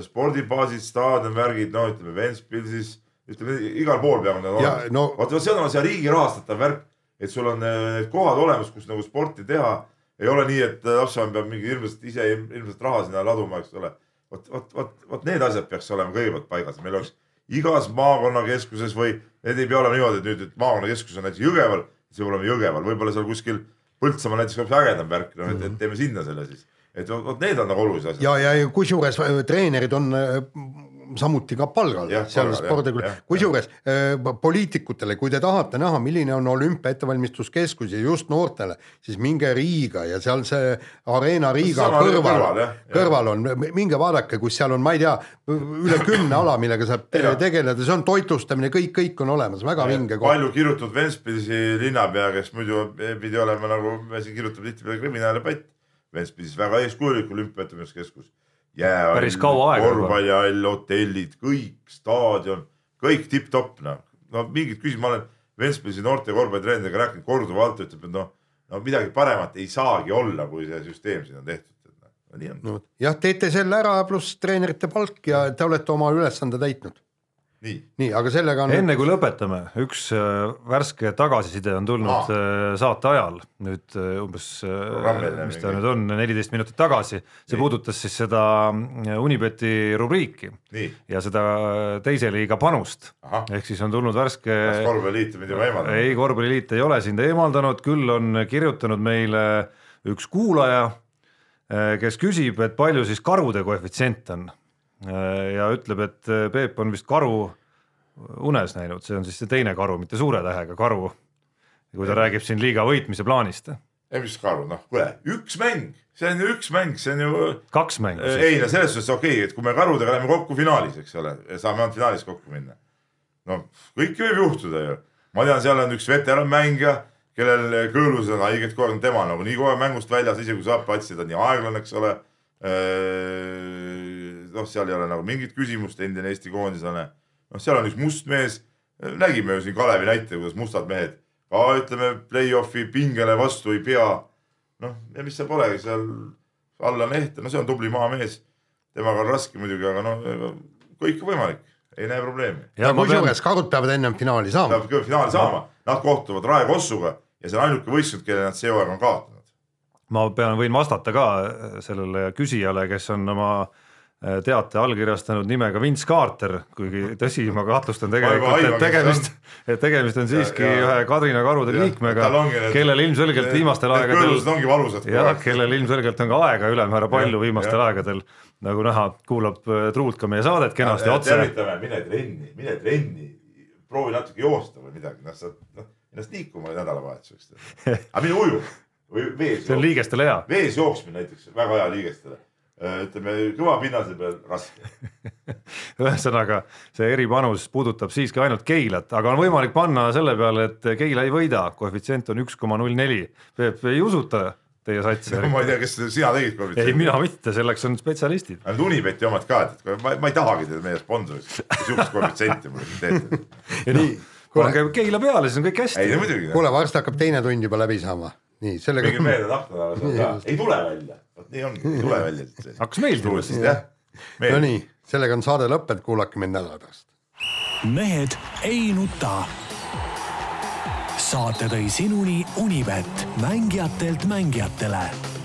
spordibaasid, staadion, värgid, no ütleme, Ventspilsis, ütleme igal pool peavad need olema. no.... vaata, see on see riigi rahastatav värk, et sul on äh, need kohad olemas, kus nagu sporti teha. ei ole nii, et lapsevanem peab mingi hirmsasti ise hirmsat raha sinna laduma, eks ole. Vot, vot, vot, vot need asjad peaks olema kõigepealt paigas, meil oleks igas maakonnakeskuses või need ei pea olema niimoodi, et nüüd, et maakonnakeskus on näiteks Jõgeval, siis peab olema Jõgeval, võib-olla seal kuskil Põltsamaal näiteks hoopis ägedam värk, noh et, et teeme sinna selle siis. et vot need on nagu olulised asjad. ja, ja kusjuures äh, treenerid on äh, samuti ka palgal seal spordiklubi, kusjuures äh, poliitikutele, kui te tahate näha, milline on olümpia ettevalmistuskeskus ja just noortele, siis minge Riiga ja seal see Arena Riiga kõrval, kõrval, kõrval on, minge vaadake, kus seal on, ma ei tea, üle kümne ala, millega saab tegeleda, see on toitlustamine, kõik, kõik on olemas, väga vinge koht. palju kirjutatud Ventspilsi linnapea, kes muidu pidi olema nagu, siin kirjutab tihtipeale kriminaal ja patt, Ventspilis väga eeskujulik olümpiaettevõtluskeskus jäähall, korvpallihall, hotellid, kõik, staadion, kõik tipp-topp noh. no mingit küsimust, ma olen Ventspilsi noorte korvpallitreeneriga rääkinud korduvalt, ütleb, et noh, no midagi paremat ei saagi olla, kui see süsteem siin on tehtud. Noh, no nii on no,. jah, teete selle ära, pluss treenerite palk ja te olete oma ülesande täitnud nii, nii, aga sellega on enne kui lõpetame, üks äh, värske tagasiside on tulnud Aa. Äh, saate ajal nüüd äh, umbes, mis ta nüüd on, neliteist minutit tagasi, see nii. puudutas siis seda Unibeti rubriiki nii. ja seda teise liiga panust. ehk siis on tulnud värske kas korvpalliliit on mind juba eemaldanud? ei, korvpalliliit ei ole sind eemaldanud, küll on kirjutanud meile üks kuulaja, kes küsib, et palju siis karude koefitsient on ja ütleb, et Peep on vist karu unes näinud, see on siis see teine karu, mitte suure tähega karu. kui ta ja. räägib siin liiga võitmise plaanist. ei, mis karu, noh, kuule, üks mäng, see on ju üks mäng, see on ju. kaks mängu. ei no selles suhtes okei okay,, et kui me karudega läheme kokku finaalis, eks ole, saame ainult finaalis kokku minna. no kõike võib juhtuda ju, ma tean, seal on üks veteranmängija, kellel kõõlused on haiged kogu aeg, tema on nagunii kogu aeg mängust väljas, isegi kui saab platsi, ta on nii aeglane, eks ole noh, seal ei ole nagu mingit küsimust, endine Eesti koondislane. noh, seal on üks must mees, nägime ju siin Kalevi näite, kuidas mustad mehed ka ütleme, play-off'i pingele vastu ei pea. noh, ja mis seal polegi, seal Allan Ehte, no see on tubli maamees. temaga on raske muidugi, aga noh, kõik on võimalik, ei näe probleemi. ja kusjuures karud peavad ennem finaali saama. peavad finaali saama, nad kohtuvad Rae Kossuga ja see on ainuke võistkond, kelle nad see hooaeg on kaotanud ma pean, võin vastata ka sellele küsijale, kes on oma Äh, teate allkirjastanud nimega Vince Carter, kuigi tõsi, ma kahtlustan tegelikult, et tegemist, (laughs) et tegemist on siiski ja, ja, ühe Kadrina karude ja, liikmega, kellel ilmselgelt viimastel aegadel, jah, kellel ilmselgelt on ka aega ülemäära palju viimastel ja. aegadel, nagu näha, kuulab äh, truult ka meie saadet kenasti otse. tervitame, mine trenni, mine trenni, proovi natuke joosta või midagi, noh, sa noh, ennast liikuma nädalavahetuseks. (laughs) aga mine uju või vees. see on liigestele hea. vees jooksmine näiteks, väga hea liigestele Äh, ütleme kõva pinnase peal raske (laughs) ühesõnaga see eripanus puudutab siiski ainult Keilat, aga on võimalik panna selle peale, et Keila ei võida, koefitsient on üks koma null neli. Peep, ei usuta teie satsi no,? (laughs) ma ei tea, kes sina tegid koefitsienti? ei, mina mitte, selleks on spetsialistid. Need Unibeti omad ka, et ma, ma ei tahagi teid meie sponsoriks, sihukest koefitsienti mulle teete. (laughs) nii, pange Keila peale, siis on kõik hästi kuule, varsti hakkab teine tund juba läbi saama. nii, sellega minge meelde seal ka, ei tule välja, vot nii ongi, ei tule välja. hakkas meeldima siis. jah, no meeldib. nii, sellega on saade lõppenud, kuulake mind nädala pärast. mehed ei nuta. saate tõi sinuni Unibet, mängijatelt mängijatele